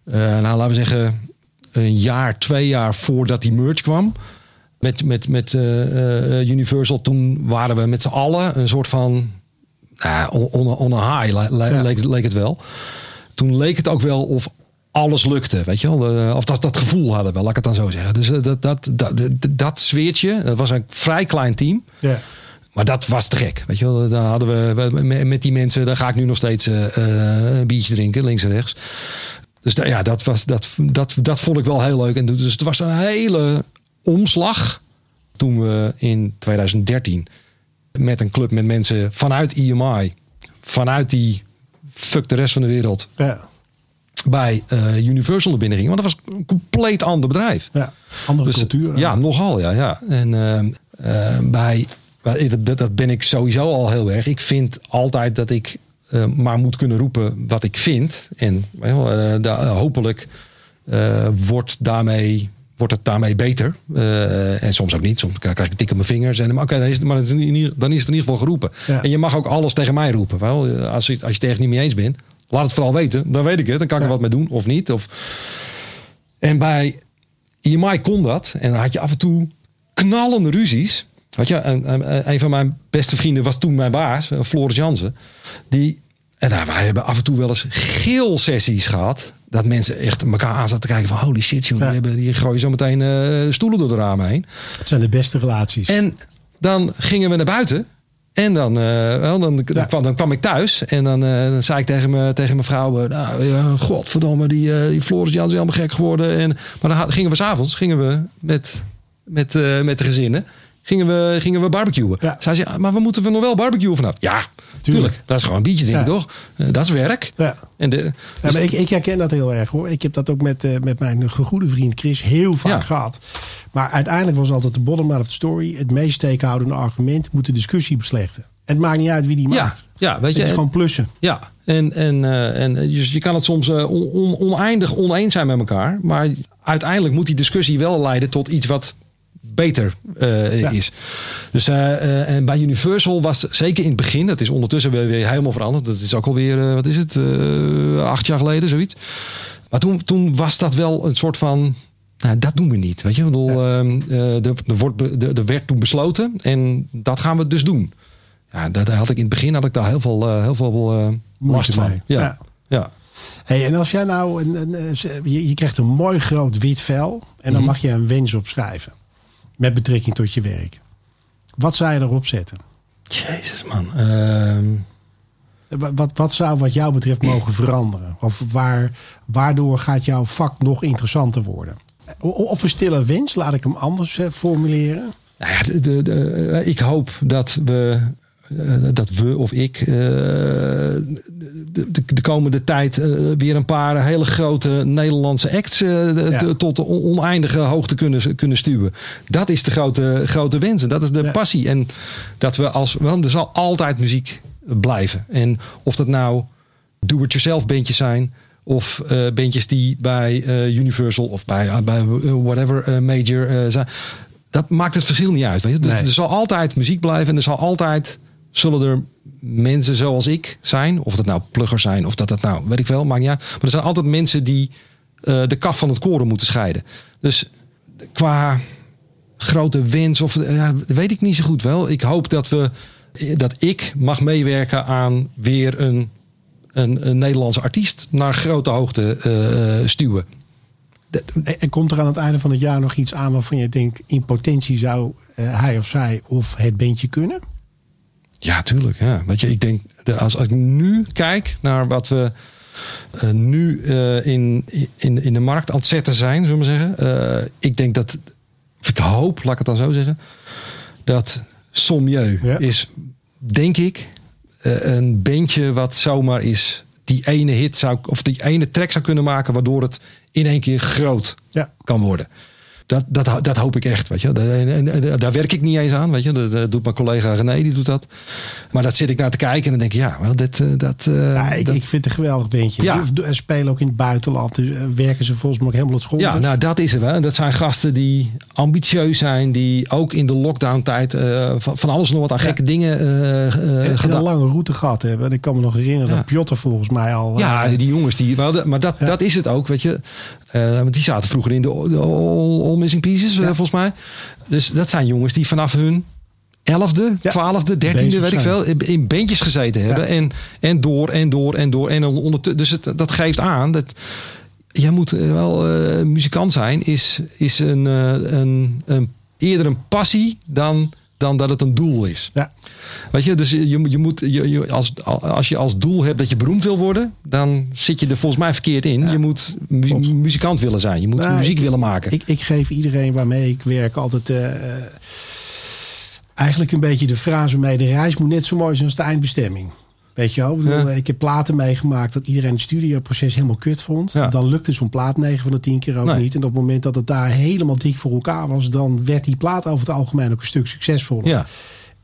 eh, nou, laten we zeggen... Een jaar, twee jaar voordat die merge kwam. Met, met, met eh, eh, Universal. Toen waren we met z'n allen een soort van... Nou, on, on, on a high le- le- Ja. leek, leek het wel. Toen leek het ook wel of alles lukte, weet je wel. Of dat, dat gevoel hadden we, laat ik het dan zo zeggen. Dus eh, dat, dat, dat, dat, dat sfeertje, dat was een vrij klein team. Ja. Maar dat was te gek, weet je wel. Daar hadden we met- die mensen, daar ga ik nu nog steeds eh, eh, een biertje drinken, links en rechts. Dus da- ja, dat, was, dat, dat, dat vond ik wel heel leuk. En dus het was een hele omslag toen we in 2013 met een club met mensen vanuit EMI, vanuit die fuck de rest van de wereld, Ja. Bij eh, Universal er binnen gingen. Want dat was een compleet ander bedrijf. ja. Andere Dus, cultuur. Ja, nogal, ja. ja. En, eh, bij, dat, dat ben ik sowieso al heel erg. Ik vind altijd dat ik eh, maar moet kunnen roepen wat ik vind. En da- hopelijk wordt, daarmee, wordt het daarmee beter. En soms ook niet. Soms krijg ik een tik op mijn vingers. En, oké, dan, is het- maar dan is het in ieder geval geroepen. Ja. En je mag ook alles tegen mij roepen. Wel, als, je, als je het tegen niet mee eens bent, laat het vooral weten. Dan weet ik het. Dan kan ik er wat mee doen of niet. Of... En bij EMI kon dat. En dan had je af en toe knallende ruzies. Weet je, en, en- een van mijn beste vrienden was toen mijn baas, eh, Floris Jansen. Die, en nou, wij hebben af en toe wel eens geel sessies gehad. Dat mensen echt elkaar aan zaten te kijken van holy shit, joh, Ja. die, hebben, die gooien zo meteen eh, stoelen door de ramen heen. Het zijn de beste relaties. En dan gingen we naar buiten. En dan, eh, wel, dan, dan, Ja. kwam, dan kwam ik thuis. En dan, eh, dan zei ik tegen, me, tegen mijn vrouw... eh, nou, ja, godverdomme, die, die Floris Jans is helemaal gek geworden. En, maar dan gingen we s'avonds gingen we met, met, met de gezinnen... Gingen we, gingen we barbecuen. Ja. Zei maar we moeten we nog wel barbecuen vanaf. Ja, tuurlijk. Dat is gewoon een biertje drinken, Ja. toch? Eh, dat is werk. ja. En de, Ja, dus- maar ik, ik herken dat heel erg hoor. Ik heb dat ook met, eh, met mijn goede vriend Chris heel vaak gehad. Maar uiteindelijk was altijd de bottom of the story. Het meest steekhoudende argument moet de discussie beslechten. En het maakt niet uit wie die maakt. ja, weet Het je. is gewoon plussen. Ja, en, en, eh, en dus je kan het soms on- on- oneindig oneens zijn met elkaar. Maar uiteindelijk moet die discussie wel leiden tot iets wat beter eh, Ja. is. Dus eh, eh, en bij Universal was zeker in het begin, dat is ondertussen weer, weer helemaal veranderd. Dat is ook alweer, eh, wat is het, acht jaar geleden, zoiets. Maar toen, toen was dat wel een soort van. Nou, dat doen we niet. Weet je, ik bedoel, ehm, eh, er, er, wordt er, er werd toen besloten en dat gaan we dus doen. Ja, dat had ik in het begin had ik daar heel veel, heel veel last van. mee. Ja. Ja. Ja. Hey, en als jij nou, een, een, je, je krijgt een mooi groot wit vel. En Mhm. dan mag je een wens opschrijven. Met betrekking tot je werk. Wat zou je erop zetten? Jezus man. Ehm, Wat, wat, wat zou wat jou betreft mogen veranderen? Of waar, waardoor gaat jouw vak nog interessanter worden? Of een stille wens, laat ik hem anders eh, formuleren. nou ja, de, de, de, eh, ik hoop dat we, dat we of ik eh, de, de, de komende tijd eh, weer een paar hele grote Nederlandse acts eh, Ja. tot de on- oneindige hoogte kunnen, kunnen stuwen. Dat is de grote, grote wens en dat is de Ja. passie. En dat we als, wel, er zal altijd muziek blijven. En of dat nou do-it-yourself bandjes zijn. Of eh bandjes die bij eh, Universal of bij, eh, bij eh, whatever eh, major eh, zijn. Dat maakt het verschil niet uit. Weet je? Dus Nee. Er zal altijd muziek blijven. En er zal altijd zullen er mensen zoals ik zijn. Of dat nou pluggers zijn. Of dat dat nou, weet ik wel, maakt niet. Maar er zijn altijd mensen die eh, de kaf van het koren moeten scheiden. Dus qua grote wens of eh, weet ik niet zo goed wel. Ik hoop dat we dat ik mag meewerken aan weer een, een, een Nederlandse artiest naar grote hoogte eh, stuwen. En, komt er aan het einde van het jaar nog iets aan waarvan je denkt... in potentie zou eh, hij of zij of het bandje kunnen? Ja, tuurlijk. Ja. Weet je, ik denk, de- als, als ik nu kijk naar wat we eh, nu eh, in, in, in de markt aan het zetten zijn, zullen we maar zeggen. Eh, ik denk dat, of ik hoop, laat ik het dan zo zeggen, dat Sommieu Ja. is, denk ik, een bandje wat zomaar is die ene hit zou, of die ene track zou kunnen maken, waardoor het in één keer groot Ja. kan worden. Dat, dat, dat hoop ik echt, weet je. Dat- Daar werk ik niet eens aan, weet je. Dat, dat doet mijn collega René, die doet dat. Maar dat zit ik naar te kijken en dan denk ik, ja, wel, dit, eh, dat... eh, Ja, ik, dat- ik vind het een geweldig bandje. Ja. Spelen ook in het buitenland. Dus eh, werken ze volgens mij ook helemaal het school. ja, nou dat is het wel. En dat zijn gasten die ambitieus zijn, die ook in de lockdown-tijd van, van alles nog wat aan Ja. gekke dingen en, en een gedaan. lange route gehad hebben. En ik kan me nog herinneren dat Piotr volgens mij al... Ja, die jongens die. Maar, maar dat, dat is het ook, weet je. Eh, want die zaten vroeger in de, All, All Missing Pieces, eh, Ja. volgens mij. Dus dat zijn jongens die vanaf hun elfde, Ja. twaalfde, dertiende, weet ik veel, in- bandjes gezeten hebben. En, en door en door en door. En ondertussen, dus het, dat geeft aan dat jij moet eh, wel muzikant zijn, is, is een, een, een, eerder een passie dan, dan dat het een doel is. ja. Weet je, dus je, je moet, je, je, als, als je als doel hebt dat je beroemd wil worden, dan zit je er volgens mij verkeerd in. Je moet mu- muzikant willen zijn. Je moet Nou, muziek ik- willen maken. Ik, ik geef iedereen waarmee ik werk altijd... eh, eh, eigenlijk een beetje de frase mee... de reis moet net zo mooi zijn als de eindbestemming. Weet je wel? Ik, bedoel, Ja. ik heb platen meegemaakt dat iedereen het studioproces helemaal kut vond. Ja. Dan lukte zo'n plaat 9 van de 10 keer ook Nee. niet. En op het moment dat het daar helemaal dik voor elkaar was, dan werd die plaat over het algemeen ook een stuk succesvoller. Ja.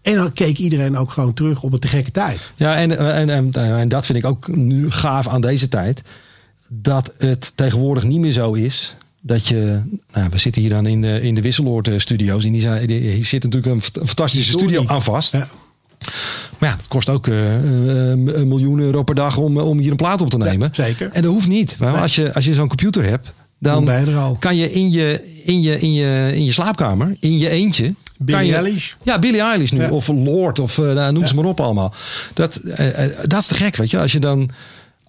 En dan keek iedereen ook gewoon terug op het te gekke tijd. Ja, en, en, en, en dat vind ik ook nu gaaf aan deze tijd. Dat het tegenwoordig niet meer zo is. Dat je, nou, we zitten hier dan in de, in de Wisseloord eh, studio's. En die zijn, die- zit natuurlijk een fant- fantastische studio aan vast. Ja. Maar ja, het kost ook eh, eh, een miljoen euro per dag om, om hier een plaat op te nemen. zeker. En dat hoeft niet. Maar Nee. als je, als je zo'n computer hebt, dan kan je in je, in, je, in, je, in je slaapkamer, in je eentje. Billie je, Eilish. Ja, Billie Eilish nu. Ja. Of Lord, of eh, nou, noem ze Ja. maar op allemaal. Dat, eh, eh, dat is te gek, weet je. Als je dan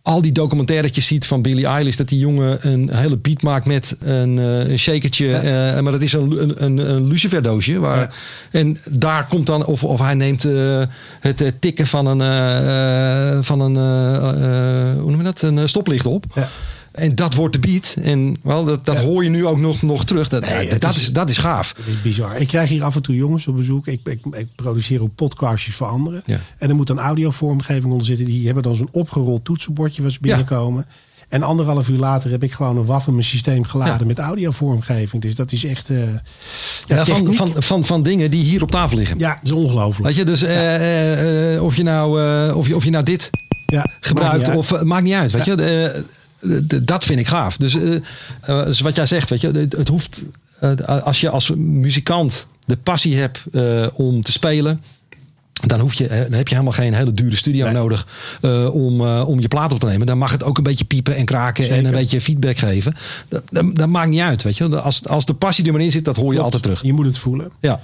al die documentairetjes ziet van Billie Eilish... dat die jongen een hele beat maakt met een, eh, een shakertje. eh, maar dat is een, een, een, een luciferdoosje. Waar, Ja. En daar komt dan... Of, of hij neemt eh, het tikken van een, van een hoe noem je dat? Een stoplicht op. Ja. En dat wordt de beat. En wel, dat, dat Ja. hoor je nu ook nog, nog terug. Dat, Nee, dat, is- dat is gaaf. Het is bizar. Ik krijg hier af en toe jongens op bezoek. Ik, ik, ik produceer ook podcastjes voor anderen. Ja. En er moet een audiovormgeving onder zitten. Die hebben dan zo'n opgerold toetsenbordje waar ze binnenkomen. En anderhalf uur later heb ik gewoon een waf in mijn systeem geladen Ja. met audiovormgeving. Dus dat is echt... eh, ja, van, van, van, van dingen die hier op tafel liggen. ja, dat is ongelooflijk. Weet je, dus eh, eh, of, je nou, of, je, of je nou dit Ja, maakt gebruikt uit. of maakt niet uit. Weet je, dat vind ik gaaf. Dus, eh, eh, dus wat jij zegt, weet je, het, het hoeft eh, als je als muzikant de passie hebt om te spelen. Dan, hoef je, dan heb je helemaal geen hele dure studio Nee. nodig om, om je plaat op te nemen. Dan mag het ook een beetje piepen en kraken en een beetje feedback geven. Dat, dat, dat maakt niet uit. Weet je. Als, als de passie er maar in zit, dat hoor je Klopt. altijd terug. Je moet het voelen. Ja.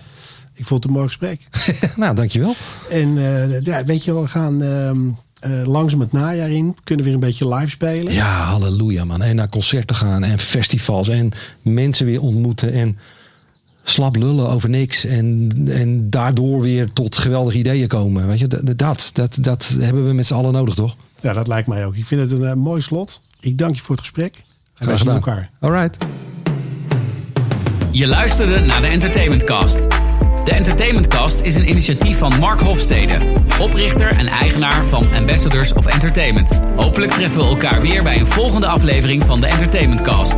Ik vond het een mooi gesprek. *laughs* nou, dankjewel. En eh, ja, weet je we gaan eh, langzaam het najaar in. Kunnen weer een beetje live spelen. Ja, halleluja man. En naar concerten gaan en festivals en mensen weer ontmoeten en slap lullen over niks. En, en daardoor weer tot geweldige ideeën komen. Weet je, dat, dat, dat, dat hebben we met z'n allen nodig, toch? Ja, dat lijkt mij ook. Ik vind het een eh, mooi slot. Ik dank je voor het gesprek. En Graag zien gedaan. elkaar. Alright. Je luisterde naar de Entertainment Cast. De Entertainment Cast is een initiatief van Mark Hofstede, oprichter en eigenaar van Ambassadors of Entertainment. Hopelijk treffen we elkaar weer bij een volgende aflevering van de Entertainment Cast.